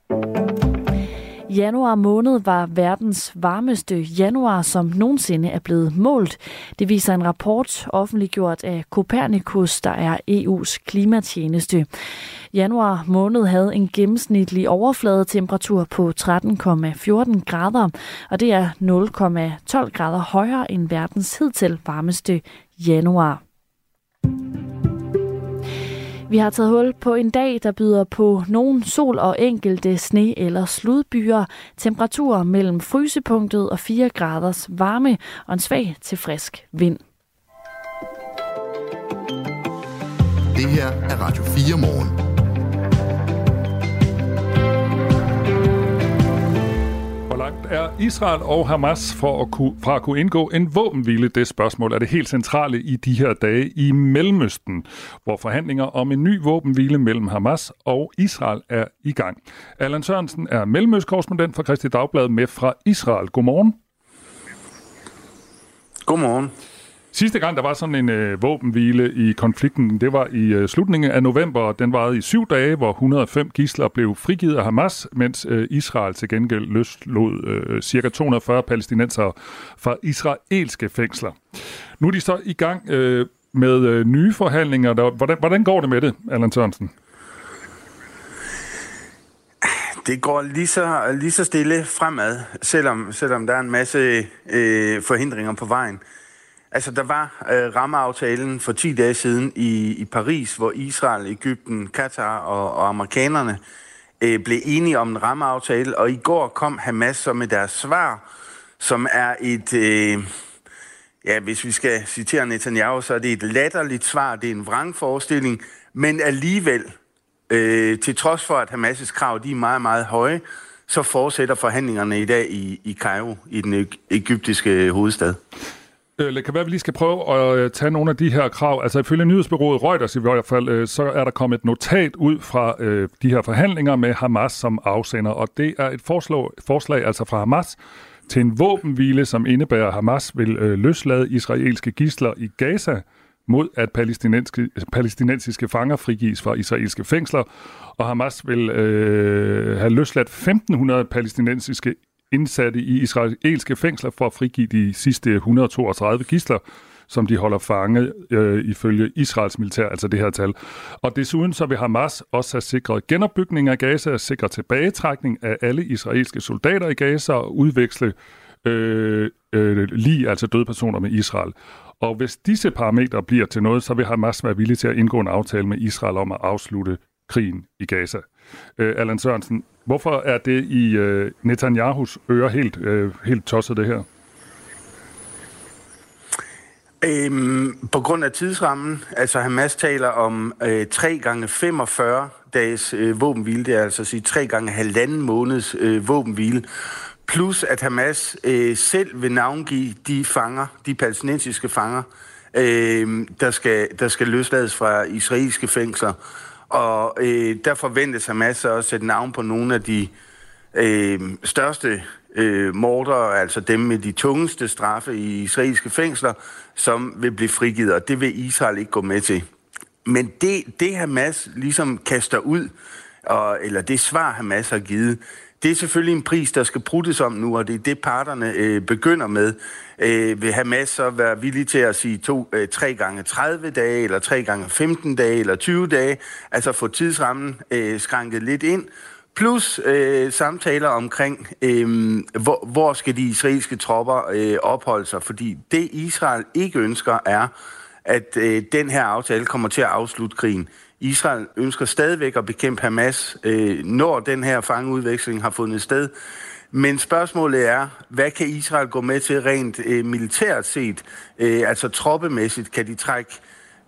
Januar måned var verdens varmeste januar, som nogensinde er blevet målt. Det viser en rapport offentliggjort af Copernicus, der er EU's klimatjeneste. Januar måned havde en gennemsnitlig overfladetemperatur på 13,14 grader, og det er 0,12 grader højere end verdens hidtil varmeste januar. Vi har taget hul på en dag, der byder på nogen sol og enkelte sne- eller sludbyer, temperaturer mellem frysepunktet og 4 graders varme og en svag til frisk vind. Det her er Radio 4 morgen. Langt er Israel og Hamas for at kunne, fra at kunne indgå en våbenhvile? Det spørgsmål er det helt centrale i de her dage i Mellemøsten, hvor forhandlinger om en ny våbenhvile mellem Hamas og Israel er i gang. Allan Sørensen er mellemøstkorrespondent for Kristi Dagblad med fra Israel. Godmorgen. Godmorgen. Sidste gang, der var sådan en øh, våbenhvile i konflikten, det var i øh, slutningen af november. Den varede i syv dage, hvor 105 gisler blev frigivet af Hamas, mens øh, Israel til gengæld løslod øh, ca. 240 palæstinenser fra israelske fængsler. Nu er de så i gang øh, med øh, nye forhandlinger. Der, hvordan, hvordan går det med det, Allan Sørensen? det går lige så, lige så stille fremad, selvom, selvom der er en masse øh, forhindringer på vejen. Altså, der var øh, rammeaftalen for 10 dage siden i, i Paris, hvor Israel, Ægypten, Katar og, og amerikanerne øh, blev enige om en rammeaftale, og i går kom Hamas så med deres svar, som er et... Øh, ja, hvis vi skal citere Netanyahu, så er det et latterligt svar, det er en vrangforestilling, men alligevel, øh, til trods for, at Hamas' krav de er meget, meget høje, så fortsætter forhandlingerne i dag i, i Cairo, i den egyptiske hovedstad. Øh, det kan være, at vi lige skal prøve at øh, tage nogle af de her krav. Altså ifølge nyhedsbyrået Reuters i hvert fald, øh, så er der kommet et notat ud fra de her forhandlinger med Hamas som afsender, og det er et forslag, forslag altså fra Hamas til en våbenhvile, som indebærer, at Hamas vil løslade israelske gisler i Gaza, mod at palæstinensiske, palæstinensiske fanger frigives fra israelske fængsler, og Hamas vil øh, have løsladt 1.500 palæstinensiske indsatte i israelske fængsler for at frigive de sidste 132 gisler, som de holder fanget øh, ifølge Israels militær, altså det her tal. Og desuden så vil Hamas også have sikret genopbygning af Gaza, sikre tilbagetrækning af alle israelske soldater i Gaza og udveksle øh, øh, lige, altså døde personer med Israel. Og hvis disse parametre bliver til noget, så vil Hamas være villig til at indgå en aftale med Israel om at afslutte krigen i Gaza. Øh, Allan Sørensen, hvorfor er det i øh, Netanyahus ører helt, øh, helt tosset det her? Øhm, på grund af tidsrammen, altså Hamas taler om øh, 3 gange 45 dages øh, våbenhvile, det er altså at sige 3 gange halvanden måneds øh, våbenhvile, plus at Hamas øh, selv vil navngive de fanger, de palæstinensiske fanger, øh, der, skal, der skal løslades fra israelske fængsler. Og øh, der forventes Hamas også at sætte navn på nogle af de øh, største øh, mordere, altså dem med de tungeste straffe i israelske fængsler, som vil blive frigivet, og det vil Israel ikke gå med til. Men det, det Hamas ligesom kaster ud, og, eller det svar Hamas har givet, det er selvfølgelig en pris, der skal pruttes om nu, og det er det, parterne øh, begynder med. Øh, vil Hamas så være villig til at sige to, øh, 3 gange 30 dage, eller 3 gange 15 dage, eller 20 dage, altså få tidsrammen øh, skranket lidt ind, plus øh, samtaler omkring, øh, hvor, hvor skal de israelske tropper øh, opholde sig, fordi det Israel ikke ønsker er, at øh, den her aftale kommer til at afslutte krigen. Israel ønsker stadigvæk at bekæmpe Hamas, øh, når den her fangeudveksling har fundet sted. Men spørgsmålet er, hvad kan Israel gå med til rent øh, militært set? Øh, altså troppemæssigt, kan de trække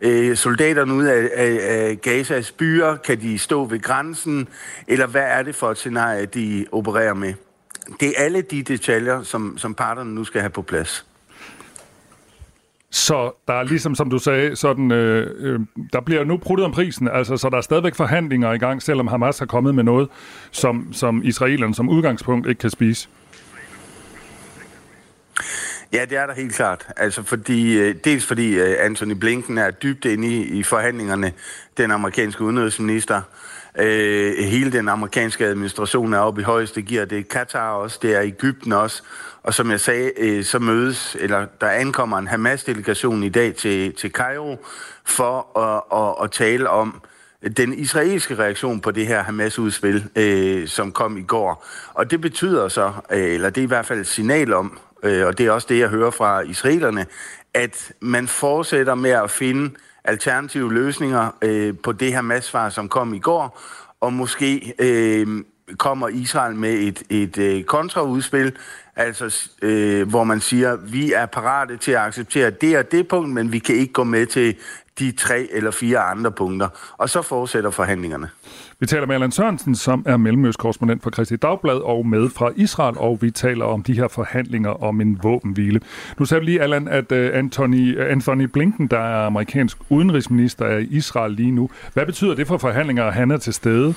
øh, soldaterne ud af, af, af Gazas byer? Kan de stå ved grænsen? Eller hvad er det for et scenarie, de opererer med? Det er alle de detaljer, som, som parterne nu skal have på plads. Så der er ligesom, som du sagde, sådan, øh, øh, der bliver nu pruttet om prisen, altså, så der er stadigvæk forhandlinger i gang, selvom Hamas har kommet med noget, som, som israelerne som udgangspunkt ikke kan spise. Ja, det er der helt klart. Altså fordi, øh, dels fordi øh, Anthony Blinken er dybt inde i, i forhandlingerne, den amerikanske udenrigsminister, Øh, Øh, hele den amerikanske administration er oppe i højeste gear. Det er Katar også, det er Ægypten også. Og som jeg sagde, øh, så mødes, eller der ankommer en Hamas-delegation i dag til, til Cairo for at, at, at tale om den israelske reaktion på det her Hamas-udspil, øh, som kom i går. Og det betyder så, øh, eller det er i hvert fald et signal om, øh, og det er også det, jeg hører fra israelerne, at man fortsætter med at finde alternative løsninger øh, på det her massvar, som kom i går, og måske øh, kommer Israel med et, et øh, kontraudspil, altså øh, hvor man siger, vi er parate til at acceptere det og det punkt, men vi kan ikke gå med til de tre eller fire andre punkter. Og så fortsætter forhandlingerne. Vi taler med Allan Sørensen, som er mellemøstkorrespondent for Kristi Dagblad og med fra Israel, og vi taler om de her forhandlinger om en våbenhvile. Nu sagde vi lige, Allan, at øh, Anthony, øh, Anthony Blinken, der er amerikansk udenrigsminister, er i Israel lige nu. Hvad betyder det for forhandlinger, at han er til stede?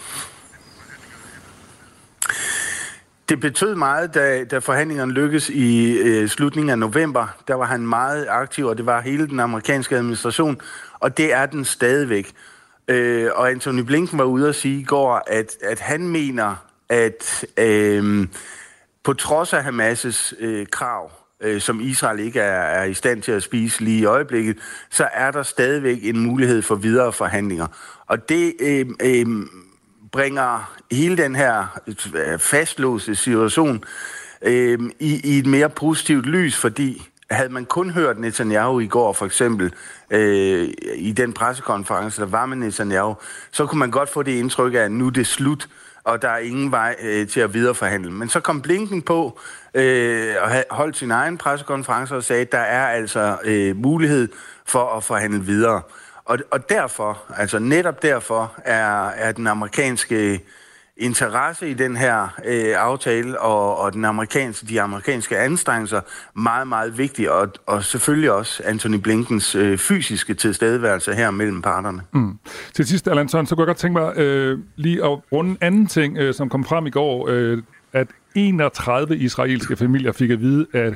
Det betød meget, da, da forhandlingerne lykkedes i øh, slutningen af november. Der var han meget aktiv, og det var hele den amerikanske administration, og det er den stadigvæk. Øh, og Anthony Blinken var ude at sige i går, at, at han mener, at øh, på trods af Hamas' øh, krav, øh, som Israel ikke er, er i stand til at spise lige i øjeblikket, så er der stadigvæk en mulighed for videre forhandlinger. Og det øh, øh, bringer hele den her øh, fastlåste situation øh, i, i et mere positivt lys, fordi havde man kun hørt Netanyahu i går, for eksempel, øh, i den pressekonference, der var med Netanyahu, så kunne man godt få det indtryk af, at nu er det slut, og der er ingen vej øh, til at videreforhandle. Men så kom Blinken på øh, og holdt sin egen pressekonference og sagde, at der er altså øh, mulighed for at forhandle videre. Og, og derfor, altså netop derfor, er, er den amerikanske interesse i den her øh, aftale og, og den amerikanske, de amerikanske anstrengelser meget, meget vigtige, og, og selvfølgelig også Anthony Blinkens øh, fysiske tilstedeværelse her mellem parterne. Mm. Til sidst, Allan Søren, så kunne jeg godt tænke mig øh, lige at runde en anden ting, øh, som kom frem i går, øh, at 31 israelske familier fik at vide, at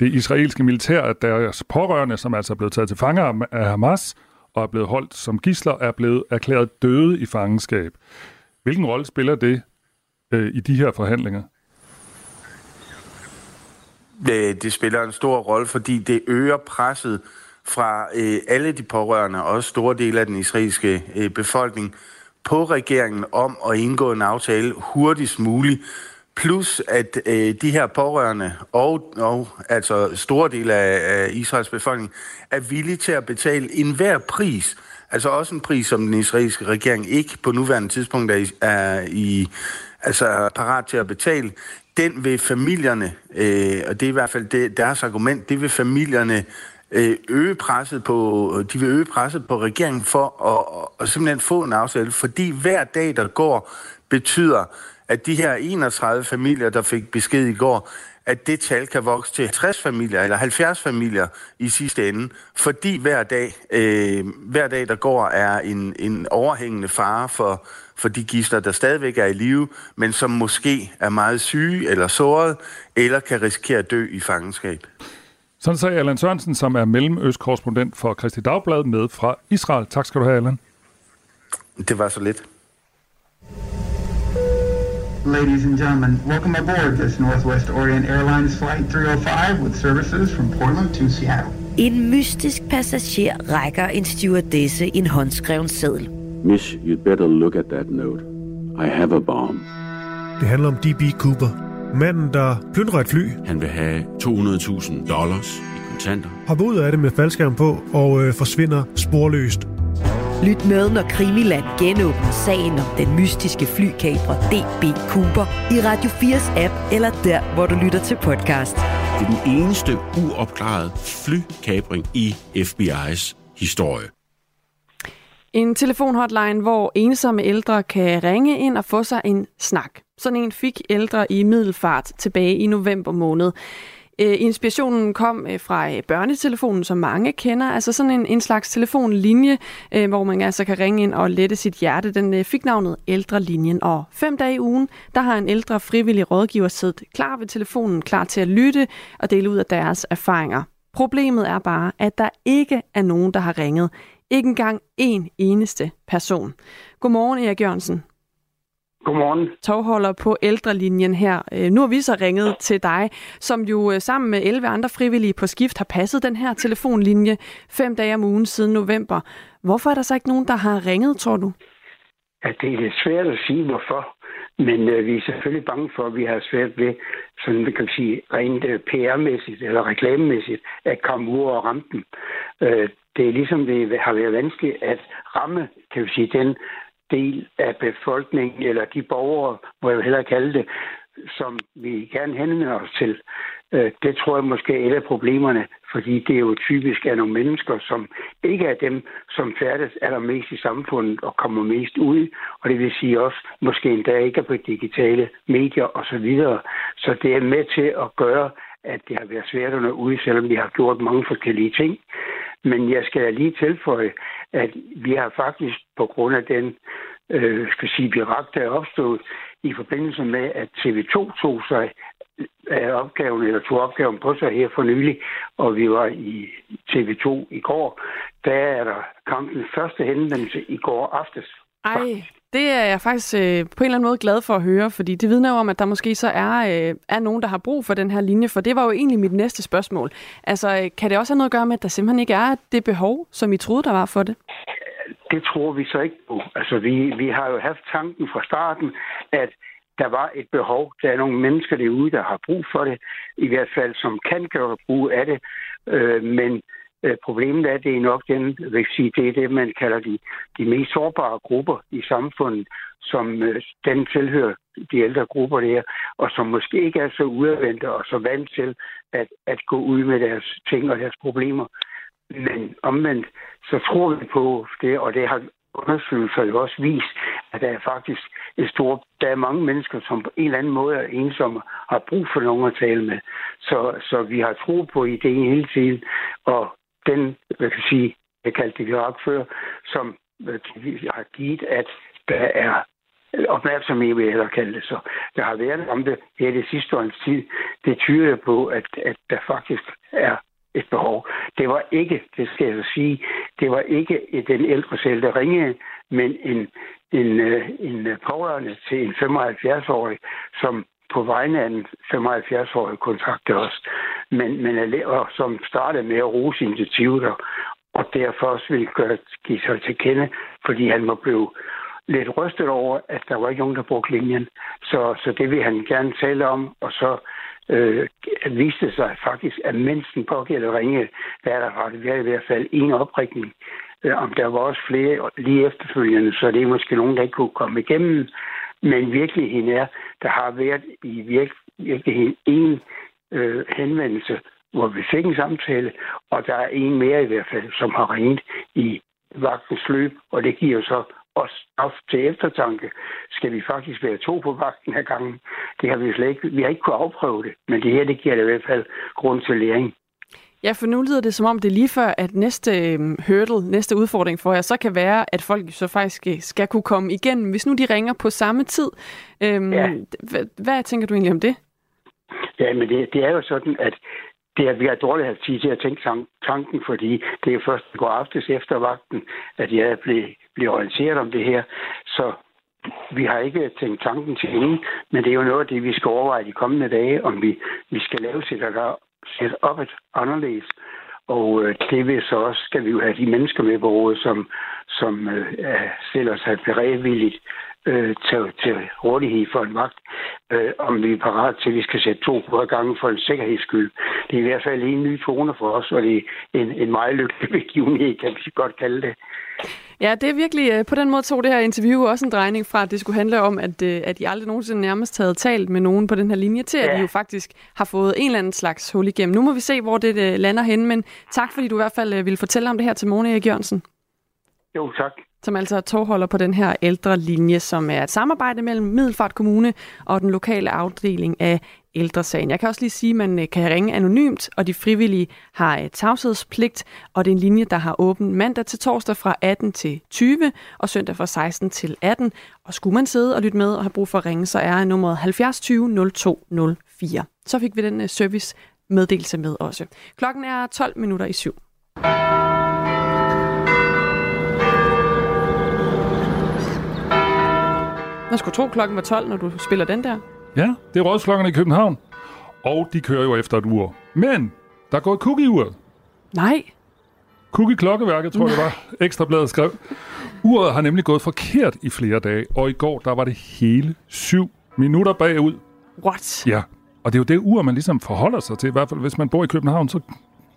det israelske militær, at deres pårørende, som altså er blevet taget til fanger af Hamas, og er blevet holdt som gisler, er blevet erklæret døde i fangenskab. Hvilken rolle spiller det øh, i de her forhandlinger? Det, det spiller en stor rolle, fordi det øger presset fra øh, alle de pårørende, og også store dele af den israelske øh, befolkning, på regeringen om at indgå en aftale hurtigst muligt. Plus at øh, de her pårørende og, og altså store dele af, af Israels befolkning er villige til at betale enhver pris Altså også en pris, som den israelske regering ikke på nuværende tidspunkt er i, er i altså parat til at betale. Den vil familierne, øh, og det er i hvert fald det, deres argument, det vil familierne øh, øge presset på, de vil øge presset på regeringen for at, at simpelthen få en aftale, fordi hver dag, der går, betyder, at de her 31 familier, der fik besked i går, at det tal kan vokse til 60 familier eller 70 familier i sidste ende, fordi hver dag, øh, hver dag der går, er en, en overhængende fare for, for de gidsler, der stadigvæk er i live, men som måske er meget syge eller såret, eller kan risikere at dø i fangenskab. Sådan sagde Allan Sørensen, som er mellemøstkorrespondent for Kristi Dagblad med fra Israel. Tak skal du have, Allan. Det var så lidt. Ladies and gentlemen, welcome aboard this Northwest Orient Airlines Flight 305 with services from Portland to Seattle. En mystisk passager rækker en stewardesse en håndskreven seddel. Miss, you'd better look at that note. I have a bomb. Det handler om D.B. Cooper. Manden, der plyndrer et fly. Han vil have 200.000 dollars i kontanter. Hopper ud af det med faldskærm på og øh, forsvinder sporløst. Lyt med, når Krimiland genåbner sagen om den mystiske flykabrer DB Cooper i Radio 4's app, eller der, hvor du lytter til podcast. Det er den eneste uopklarede flykabring i FBI's historie. En telefonhotline, hvor ensomme ældre kan ringe ind og få sig en snak. Sådan en fik ældre i Middelfart tilbage i november måned. Øh, inspirationen kom øh, fra øh, børnetelefonen, som mange kender, altså sådan en, en slags telefonlinje, hvor man altså kan ringe ind og lette sit hjerte. Den fik navnet Ældrelinjen, og fem dage i ugen, der har en ældre frivillig rådgiver siddet klar ved telefonen, klar til at lytte og dele ud af deres erfaringer. Problemet er bare, at der ikke er nogen, der har ringet. Ikke engang en eneste person. Godmorgen, Erik Jørgensen. Godmorgen. Togholder på ældrelinjen her. Øh, nu har vi så ringet til dig, som jo øh, sammen med 11 andre frivillige på skift har passet den her telefonlinje fem dage om ugen siden november. Hvorfor er der så ikke nogen, der har ringet, tror du? Ja, det er lidt svært at sige, hvorfor. Men øh, vi er selvfølgelig bange for, at vi har svært ved, sådan man kan sige, rent øh, PR-mæssigt eller reklamemæssigt, at komme ud og ramme dem. Øh, det er ligesom, det har været vanskeligt at ramme, kan vi sige, den del af befolkningen, eller de borgere, må jeg hellere kalde det, som vi gerne henvender os til. Øh, det tror jeg måske er et af problemerne, fordi det er jo typisk af nogle mennesker, som ikke er dem, som færdes allermest i samfundet og kommer mest ud, og det vil sige også måske endda ikke er på digitale medier osv. Så, så det er med til at gøre, at det har været svært at nå ud, selvom vi har gjort mange forskellige ting. Men jeg skal lige tilføje, at vi har faktisk på grund af den øh, skal sige, birak, der er opstået i forbindelse med, at TV2 tog sig af opgaven, eller tog opgaven på sig her for nylig, og vi var i TV2 i går, der er der den første henvendelse i går aftes. Ej, det er jeg faktisk øh, på en eller anden måde glad for at høre, fordi det vidner jo om, at der måske så er, øh, er nogen, der har brug for den her linje, for det var jo egentlig mit næste spørgsmål. Altså, øh, kan det også have noget at gøre med, at der simpelthen ikke er det behov, som I troede, der var for det? det tror vi så ikke på. Altså, vi, vi har jo haft tanken fra starten, at der var et behov. Der er nogle mennesker derude, der har brug for det, i hvert fald som kan gøre brug af det. Øh, men Øh, problemet er, at det er nok den, vil sige, det er det, man kalder de, de mest sårbare grupper i samfundet, som øh, den tilhører de ældre grupper der, og som måske ikke er så udadvendte og så vant til at, at gå ud med deres ting og deres problemer. Men omvendt, så tror vi på det, og det har undersøgelser jo også vist, at der er faktisk et stort, der er mange mennesker, som på en eller anden måde er ensomme, har brug for nogen at tale med. Så, så vi har tro på ideen hele tiden, og den, hvad kan jeg sige, jeg kaldte det opfører, som har givet, at der er opmærksomhed, vil jeg hellere kalde det så. Der har været om det her det sidste års tid. Det tyder på, at, at der faktisk er et behov. Det var ikke, det skal jeg sige, det var ikke den ældre selv, der ringede, men en, en, øh, en pårørende til en 75-årig, som på vegne af en 75-årig kontaktede os, men, men elever, som startede med at rose initiativet, og derfor også ville gøre, give sig til kende, fordi han var blevet lidt rystet over, at der var ikke nogen, der brugte linjen. Så, så det vil han gerne tale om, og så øh, viste sig faktisk, at mens den pågældende ringe, der er der været i hvert fald en oprikning. Øh, om der var også flere lige efterfølgende, så det er måske nogen, der ikke kunne komme igennem. Men virkeligheden er, der har været i virke, virkeligheden en øh, henvendelse, hvor vi fik en samtale, og der er en mere i hvert fald, som har ringet i vagtens løb, og det giver så også stof til eftertanke. Skal vi faktisk være to på vagten her gangen? Det har vi slet ikke. Vi har ikke kunnet afprøve det, men det her, det giver det i hvert fald grund til læring. Ja, for nu lyder det som om, det er lige før, at næste øhm, hurdle, næste udfordring for jer, så kan være, at folk så faktisk øh, skal kunne komme igennem, hvis nu de ringer på samme tid. Øhm, ja. hvad, hvad tænker du egentlig om det? Ja, men det, det er jo sådan, at det er, vi har dårligt at tid til at tænke tanken, fordi det er først i går aftes efter vagten, at jeg blevet, blevet orienteret om det her. Så vi har ikke tænkt tanken til hende, men det er jo noget af det, vi skal overveje de kommende dage, om vi, vi skal lave sætte op et anderledes. Og øh, det vil så også, skal vi jo have de mennesker med på rådet, som, som øh, selv os har beredvilligt øh, til, til rådighed for en magt, øh, om vi er parat til, at vi skal sætte to på gange for en sikkerheds skyld. Det er i hvert fald en ny tone for os, og det er en, en meget lykkelig begivenhed, kan vi godt kalde det. Ja, det er virkelig, øh, på den måde tog det her interview også en drejning fra, at det skulle handle om, at, øh, at I aldrig nogensinde nærmest havde talt med nogen på den her linje, til at I jo faktisk har fået en eller anden slags hul igennem. Nu må vi se, hvor det øh, lander hen, men tak fordi du i hvert fald ville fortælle om det her til Mone Erik Jørgensen. Jo, tak som altså er togholder på den her ældre linje, som er et samarbejde mellem Middelfart Kommune og den lokale afdeling af ældresagen. Jeg kan også lige sige, at man øh, kan ringe anonymt, og de frivillige har et tavshedspligt, og det er en linje, der har åben mandag til torsdag fra 18 til 20 og søndag fra 16 til 18. Og skulle man sidde og lytte med og have brug for at ringe, så er nummeret 70 20 0204. Så fik vi den øh, service meddelelse med også. Klokken er 12 minutter i syv. Man skulle tro, klokken var 12, når du spiller den der. Ja, det er rådsklokkerne i København. Og de kører jo efter et ur. Men der går et cookie-ur. Nej. Cookie-klokkeværket, tror jeg, det var. Ekstrabladet skrev. Uret har nemlig gået forkert i flere dage, og i går, der var det hele syv minutter bagud. What? Ja, og det er jo det ur, man ligesom forholder sig til. I hvert fald, hvis man bor i København, så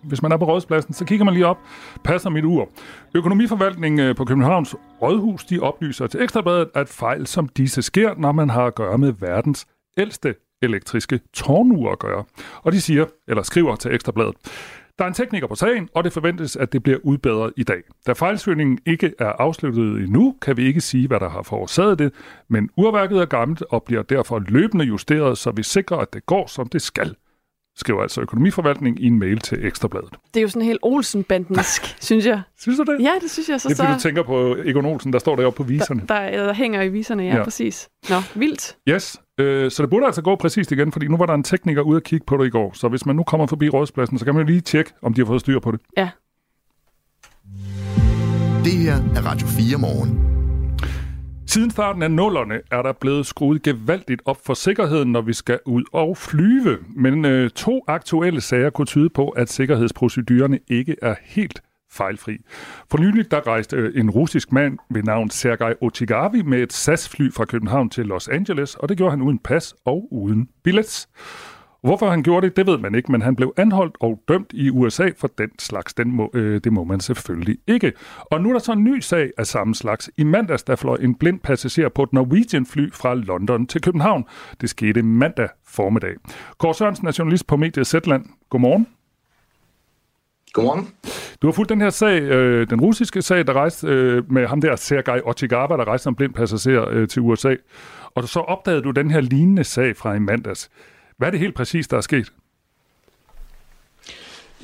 hvis man er på rådspladsen, så kigger man lige op. Passer mit ur? Økonomiforvaltningen øh, på Københavns Rådhus, de oplyser til Ekstrabladet, at fejl som disse sker, når man har at gøre med verdens ældste elektriske tårnur at gøre. Og de siger, eller skriver til Ekstrabladet, der er en tekniker på sagen, og det forventes, at det bliver udbedret i dag. Da fejlsøgningen ikke er afsluttet endnu, kan vi ikke sige, hvad der har forårsaget det, men urværket er gammelt og bliver derfor løbende justeret, så vi sikrer, at det går, som det skal skriver altså økonomiforvaltning i en mail til Ekstrabladet. Det er jo sådan helt Olsen-bandensk, synes jeg. Synes du det? Ja, det synes jeg. Så, det er fordi, du tænker på Egon Olsen, der står deroppe på viserne. Der, der, der hænger i viserne, ja, ja. præcis. Nå, vildt. Yes, øh, så det burde altså gå præcist igen, fordi nu var der en tekniker ude at kigge på det i går. Så hvis man nu kommer forbi rådspladsen, så kan man lige tjekke, om de har fået styr på det. Ja. Det her er Radio 4 morgen. Siden starten af nullerne er der blevet skruet gevaldigt op for sikkerheden, når vi skal ud og flyve. Men øh, to aktuelle sager kunne tyde på, at sikkerhedsprocedurerne ikke er helt fejlfri. For nylig der rejste øh, en russisk mand ved navn Sergej Otigavi med et SAS-fly fra København til Los Angeles, og det gjorde han uden pas og uden billets. Hvorfor han gjorde det, det ved man ikke, men han blev anholdt og dømt i USA for den slags. Den må, øh, det må man selvfølgelig ikke. Og nu er der så en ny sag af samme slags. I mandags der fløj en blind passager på et Norwegian-fly fra London til København. Det skete mandag formiddag. Kåre Sørensen er journalist på mediet Zetland. Godmorgen. Godmorgen. Du har fulgt den her sag, øh, den russiske sag, der rejste øh, med ham der, Sergej Otigava, der rejste som blind passager øh, til USA. Og så opdagede du den her lignende sag fra i mandags. Hvad er det helt præcis, der er sket?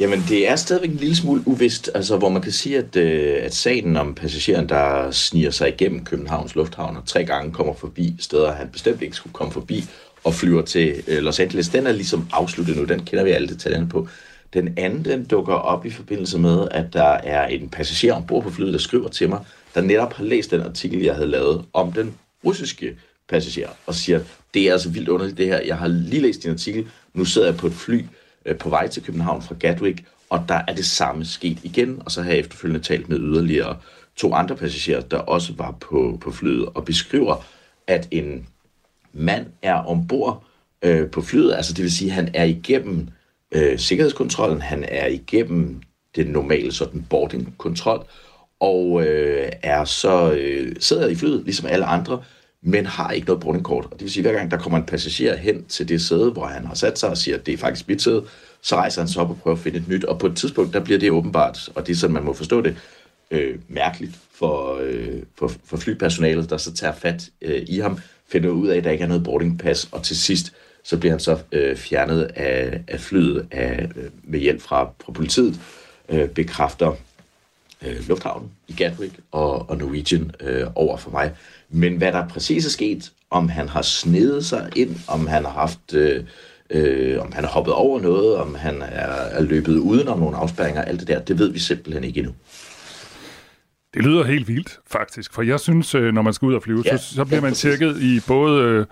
Jamen, det er stadigvæk en lille smule uvist, altså, hvor man kan sige, at, øh, at sagen om passageren, der sniger sig igennem Københavns Lufthavn og tre gange kommer forbi steder, han bestemt ikke skulle komme forbi, og flyver til øh, Los Angeles, den er ligesom afsluttet nu. Den kender vi alle detaljerne på. Den anden, den dukker op i forbindelse med, at der er en passager ombord på flyet, der skriver til mig, der netop har læst den artikel, jeg havde lavet om den russiske passager, og siger, det er altså vildt underligt det her. Jeg har lige læst din artikel, nu sidder jeg på et fly øh, på vej til København fra Gatwick, og der er det samme sket igen, og så har jeg efterfølgende talt med yderligere to andre passagerer, der også var på, på flyet, og beskriver, at en mand er ombord øh, på flyet, altså det vil sige, at han er igennem øh, sikkerhedskontrollen, han er igennem den normale sådan boardingkontrol, og øh, er så øh, sidder i flyet, ligesom alle andre, men har ikke noget boardingkort. Og det vil sige, at hver gang der kommer en passager hen til det sæde, hvor han har sat sig og siger, at det er faktisk mit sæde, så rejser han sig op og prøver at finde et nyt. Og på et tidspunkt, der bliver det åbenbart, og det er sådan, man må forstå det, øh, mærkeligt for, øh, for, for flypersonalet, der så tager fat øh, i ham, finder ud af, at der ikke er noget boardingpas, og til sidst, så bliver han så øh, fjernet af, af flyet af, øh, med hjælp fra, fra politiet, øh, bekræfter øh, lufthavnen i Gatwick og, og Norwegian øh, over for mig. Men hvad der præcis er sket, om han har snedet sig ind, om han har haft... Øh, øh, om han har hoppet over noget, om han er, er løbet udenom nogle afspærringer, alt det der, det ved vi simpelthen ikke endnu. Det lyder helt vildt, faktisk. For jeg synes, øh, når man skal ud og flyve, ja, så, så bliver man tjekket i både øh,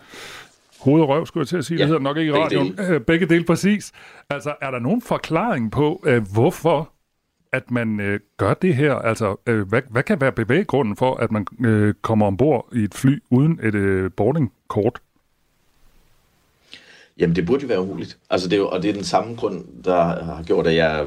hoved og røv, skulle jeg til at sige. Ja, det hedder nok ikke i radioen. Begge dele. begge dele, præcis. Altså, er der nogen forklaring på, øh, hvorfor at man øh, gør det her? Altså, øh, hvad, hvad kan være bevæggrunden for, at man øh, kommer ombord i et fly uden et øh, boardingkort? Jamen, det burde jo være umuligt. Altså, det er jo, og det er den samme grund, der har gjort, at jeg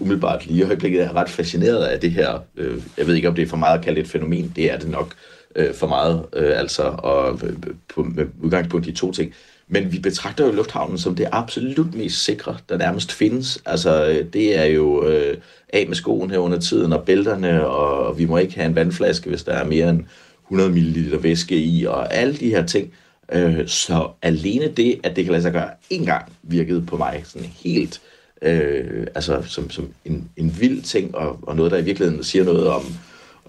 umiddelbart lige i øjeblikket er ret fascineret af det her. Øh, jeg ved ikke, om det er for meget at kalde et fænomen. Det er det nok øh, for meget, øh, altså, og øh, på, med udgangspunkt i to ting. Men vi betragter jo lufthavnen som det absolut mest sikre, der nærmest findes. Altså, øh, det er jo øh, af med skoen her under tiden, og bælterne, og vi må ikke have en vandflaske, hvis der er mere end 100 ml væske i, og alle de her ting. Øh, så alene det, at det kan lade sig gøre en gang, virkede på mig sådan helt øh, altså som, som en, en vild ting, og, og noget, der i virkeligheden siger noget om,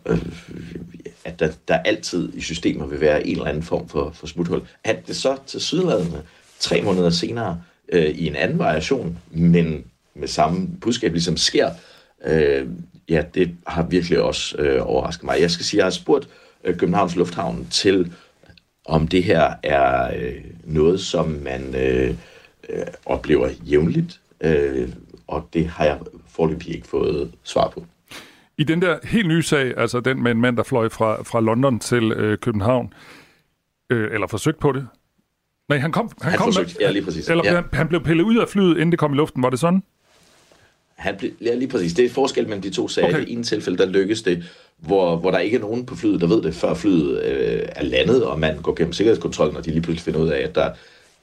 øh, at der, der altid i systemer vil være en eller anden form for, for smuthul. At det så til sydladende tre måneder senere øh, i en anden variation, men med samme budskab ligesom sker, øh, ja, det har virkelig også øh, overrasket mig. Jeg skal sige, jeg har spurgt øh, Københavns Lufthavn til, om det her er øh, noget, som man øh, øh, oplever jævnligt, øh, og det har jeg forløbig ikke fået svar på. I den der helt nye sag, altså den med en mand, der fløj fra, fra London til øh, København, øh, eller forsøgt på det? Nej, han kom... Han, han kom forsøgte, med, ja, lige præcis. Eller ja. han, han blev pillet ud af flyet, inden det kom i luften. Var det sådan? Han blev, ja, lige præcis. Det er forskel mellem de to sager. Okay. I en tilfælde, der lykkes det, hvor, hvor der ikke er nogen på flyet, der ved det, før flyet øh, er landet, og man går gennem sikkerhedskontrollen, og de lige pludselig finder ud af, at der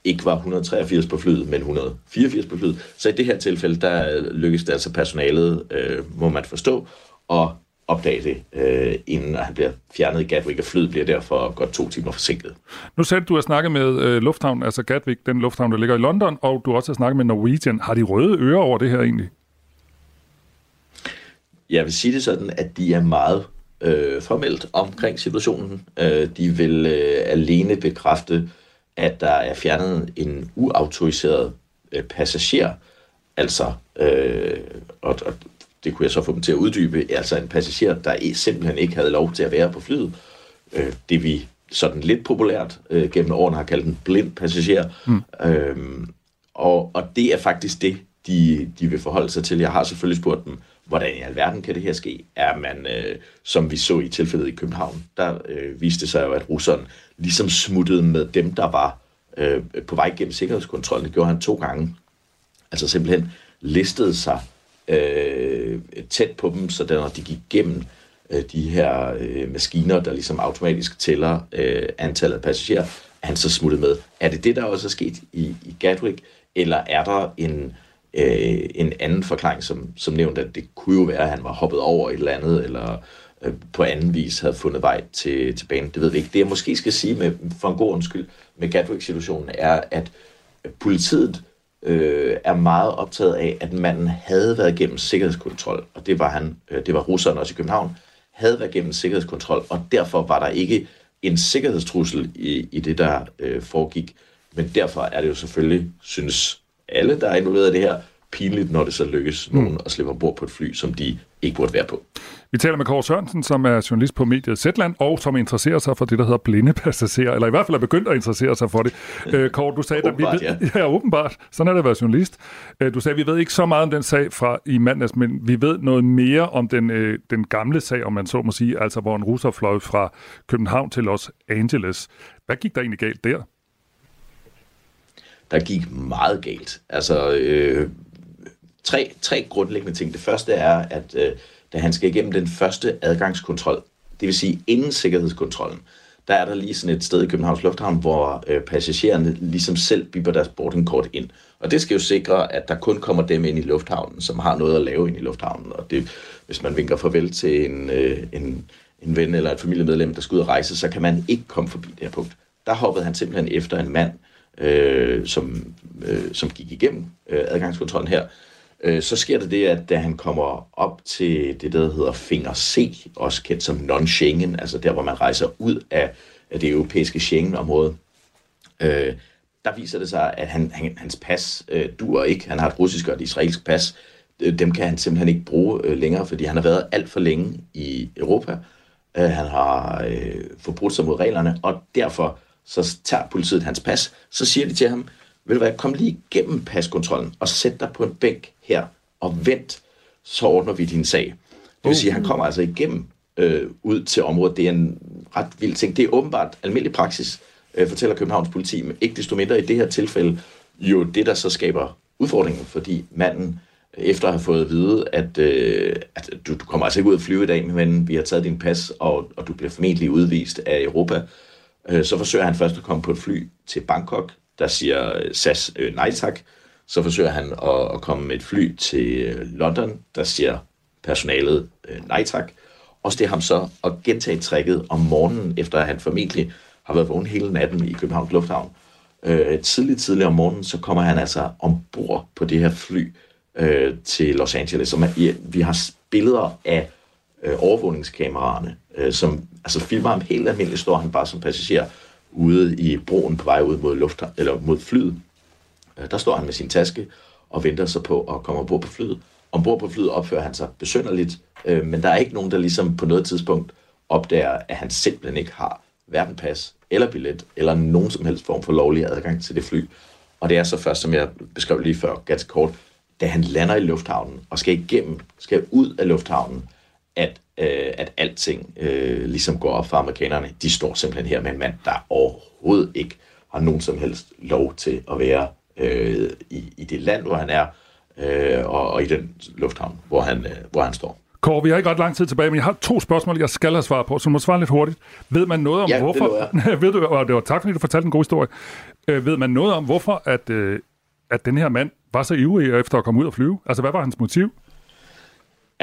ikke var 183 på flyet, men 184 på flyet. Så i det her tilfælde, der lykkes det altså personalet, øh, må man forstå, og opdage det, øh, inden han bliver fjernet i Gatwick, og flyet bliver derfor godt to timer forsinket. Nu sagde du, at snakke med øh, lufthavnen, altså Gatwick, den lufthavn, der ligger i London, og du også har snakket med Norwegian. Har de røde ører over det her egentlig? Jeg vil sige det sådan, at de er meget øh, formelt omkring situationen. Øh, de vil øh, alene bekræfte, at der er fjernet en uautoriseret øh, passager, altså, øh, og, og det kunne jeg så få dem til at uddybe, altså en passager, der simpelthen ikke havde lov til at være på flyet. Øh, det vi sådan lidt populært øh, gennem årene har kaldt en blind passager. Mm. Øh, og, og det er faktisk det, de, de vil forholde sig til. Jeg har selvfølgelig spurgt dem, hvordan i alverden kan det her ske? Er man, øh, som vi så i tilfældet i København, der øh, viste sig jo, at russeren ligesom smuttede med dem, der var øh, på vej gennem sikkerhedskontrollen. Det gjorde han to gange. Altså simpelthen listede sig øh, tæt på dem, så når de gik gennem øh, de her øh, maskiner, der ligesom automatisk tæller øh, antallet af passagerer, er han så smuttet med. Er det det, der også er sket i, i Gatwick, eller er der en, øh, en anden forklaring, som, som nævnt, at det kunne jo være, at han var hoppet over et eller andet, eller øh, på anden vis havde fundet vej til, til banen. Det ved vi ikke. Det jeg måske skal sige med, for en god undskyld med Gatwick-situationen, er, at politiet øh, er meget optaget af, at manden havde været gennem sikkerhedskontrol, og det var han, øh, det var russeren også i København, havde været gennem sikkerhedskontrol, og derfor var der ikke en sikkerhedstrussel i, i det, der øh, foregik. Men derfor er det jo selvfølgelig, synes alle, der er involveret i det her, pinligt, når det så lykkes mm. nogen at slippe ombord på et fly, som de ikke burde være på. Vi taler med Kåre Sørensen, som er journalist på mediet Zetland, og som interesserer sig for det, der hedder blinde passagerer, eller i hvert fald er begyndt at interessere sig for det. Øh, Kåre, du sagde, at vi ved, ja. ja, åbenbart, sådan er det at være journalist. Øh, du sagde, at vi ved ikke så meget om den sag fra i mandags, men vi ved noget mere om den, øh, den gamle sag, om man så må sige, altså hvor en russer fløj fra København til Los Angeles. Hvad gik der egentlig galt der? Der gik meget galt. Altså, øh, tre, tre grundlæggende ting. Det første er, at øh, da han skal igennem den første adgangskontrol, det vil sige inden sikkerhedskontrollen, der er der lige sådan et sted i Københavns Lufthavn, hvor øh, passagererne ligesom selv bipper deres boardingkort ind. Og det skal jo sikre, at der kun kommer dem ind i lufthavnen, som har noget at lave ind i lufthavnen. Og det, hvis man vinker farvel til en, øh, en, en ven eller et familiemedlem, der skal ud og rejse, så kan man ikke komme forbi det her punkt. Der hoppede han simpelthen efter en mand, øh, som, øh, som gik igennem øh, adgangskontrollen her, Øh, så sker der det, at da han kommer op til det, der hedder Finger C, også kendt som non-Schengen, altså der, hvor man rejser ud af, af det europæiske Schengen-område, øh, der viser det sig, at han, han, hans pas øh, dur ikke. Han har et russisk og et israelsk pas. Øh, dem kan han simpelthen ikke bruge øh, længere, fordi han har været alt for længe i Europa. Øh, han har øh, forbrudt sig mod reglerne, og derfor så tager politiet hans pas. Så siger de til ham, vil du hvad, kom lige igennem paskontrollen og sæt dig på en bænk her og vent, så ordner vi din sag. Det vil sige, at han kommer altså igennem øh, ud til området. Det er en ret vild ting. Det er åbenbart almindelig praksis, øh, fortæller Københavns politi, men ikke desto mindre i det her tilfælde jo det, der så skaber udfordringen, fordi manden efter at have fået at vide, at, øh, at du, du kommer altså ikke ud at flyve i dag, men vi har taget din pas, og, og du bliver formentlig udvist af Europa, øh, så forsøger han først at komme på et fly til Bangkok, der siger øh, SAS øh, nej tak. Så forsøger han at, at komme med et fly til øh, London, der siger personalet øh, nej tak. Og det er ham så at gentage trækket om morgenen, efter at han formentlig har været vågen hele natten i Københavns Lufthavn. Øh, tidligt, tidligt om morgenen, så kommer han altså ombord på det her fly øh, til Los Angeles. Så man, ja, vi har billeder af øh, overvågningskameraerne, øh, som altså filmer ham helt almindeligt, står han bare som passager ude i broen på vej ud mod, luft, eller mod flyet. Øh, der står han med sin taske og venter sig på at komme ombord på flyet. Ombord på flyet opfører han sig besynderligt, øh, men der er ikke nogen, der ligesom på noget tidspunkt opdager, at han simpelthen ikke har hverken pas eller billet, eller nogen som helst form for lovlig adgang til det fly. Og det er så først, som jeg beskrev lige før, ganske kort, da han lander i lufthavnen og skal igennem, skal ud af lufthavnen, at øh, at alting øh, ligesom går op for amerikanerne. De står simpelthen her med en mand, der overhovedet ikke har nogen som helst lov til at være øh, i, i det land, hvor han er, øh, og, og i den lufthavn, hvor han, øh, hvor han står. Kåre, vi har ikke ret lang tid tilbage, men jeg har to spørgsmål, jeg skal have svar på, så du må svare lidt hurtigt. Ved man noget om, ja, hvorfor... Det ved du, og det var tak, fordi du fortalte en god historie. Øh, ved man noget om, hvorfor at, øh, at den her mand var så ivrig efter at komme ud og flyve? Altså, hvad var hans motiv?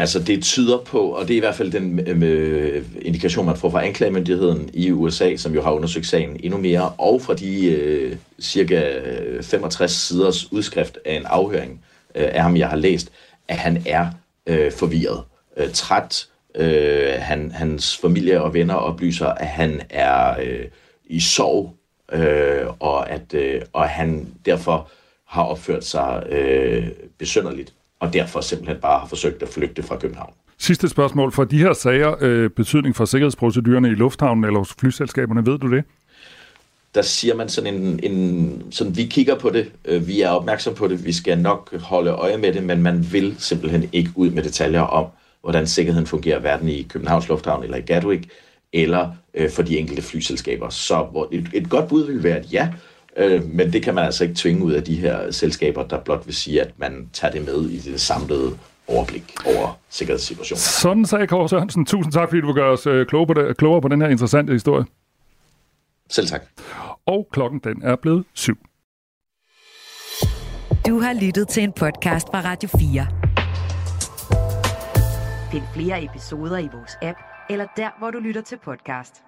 Altså det tyder på, og det er i hvert fald den øh, øh indikation, man får fra anklagemyndigheden i USA, som jo har undersøgt sagen endnu mere, og fra de øh, cirka øh, 65 siders udskrift af en afhøring øh, af ham, jeg har læst, at han er øh, forvirret, øh, træt. Øh, han, hans familie og venner oplyser, at han er øh, i sorg, øh, og at øh, og han derfor har opført sig øh, besynderligt og derfor simpelthen bare har forsøgt at flygte fra København. Sidste spørgsmål. For de her sager øh, betydning for sikkerhedsprocedurerne i lufthavnen eller hos flyselskaberne, ved du det? der siger man sådan en, en sådan, vi kigger på det, øh, vi er opmærksom på det, vi skal nok holde øje med det, men man vil simpelthen ikke ud med detaljer om, hvordan sikkerheden fungerer hverken i Københavns Lufthavn eller i Gatwick, eller øh, for de enkelte flyselskaber. Så hvor et, et godt bud vil være et ja, øh, men det kan man altså ikke tvinge ud af de her selskaber, der blot vil sige, at man tager det med i det samlede overblik over sikkerhedssituationen. Sådan sagde Kåre Sørensen. Tusind tak, fordi du gør os øh, klogere, på det, klogere på den her interessante historie. Selv tak. Og klokken den er blevet syv. Du har lyttet til en podcast fra Radio 4. Find flere episoder i vores app, eller der, hvor du lytter til podcast.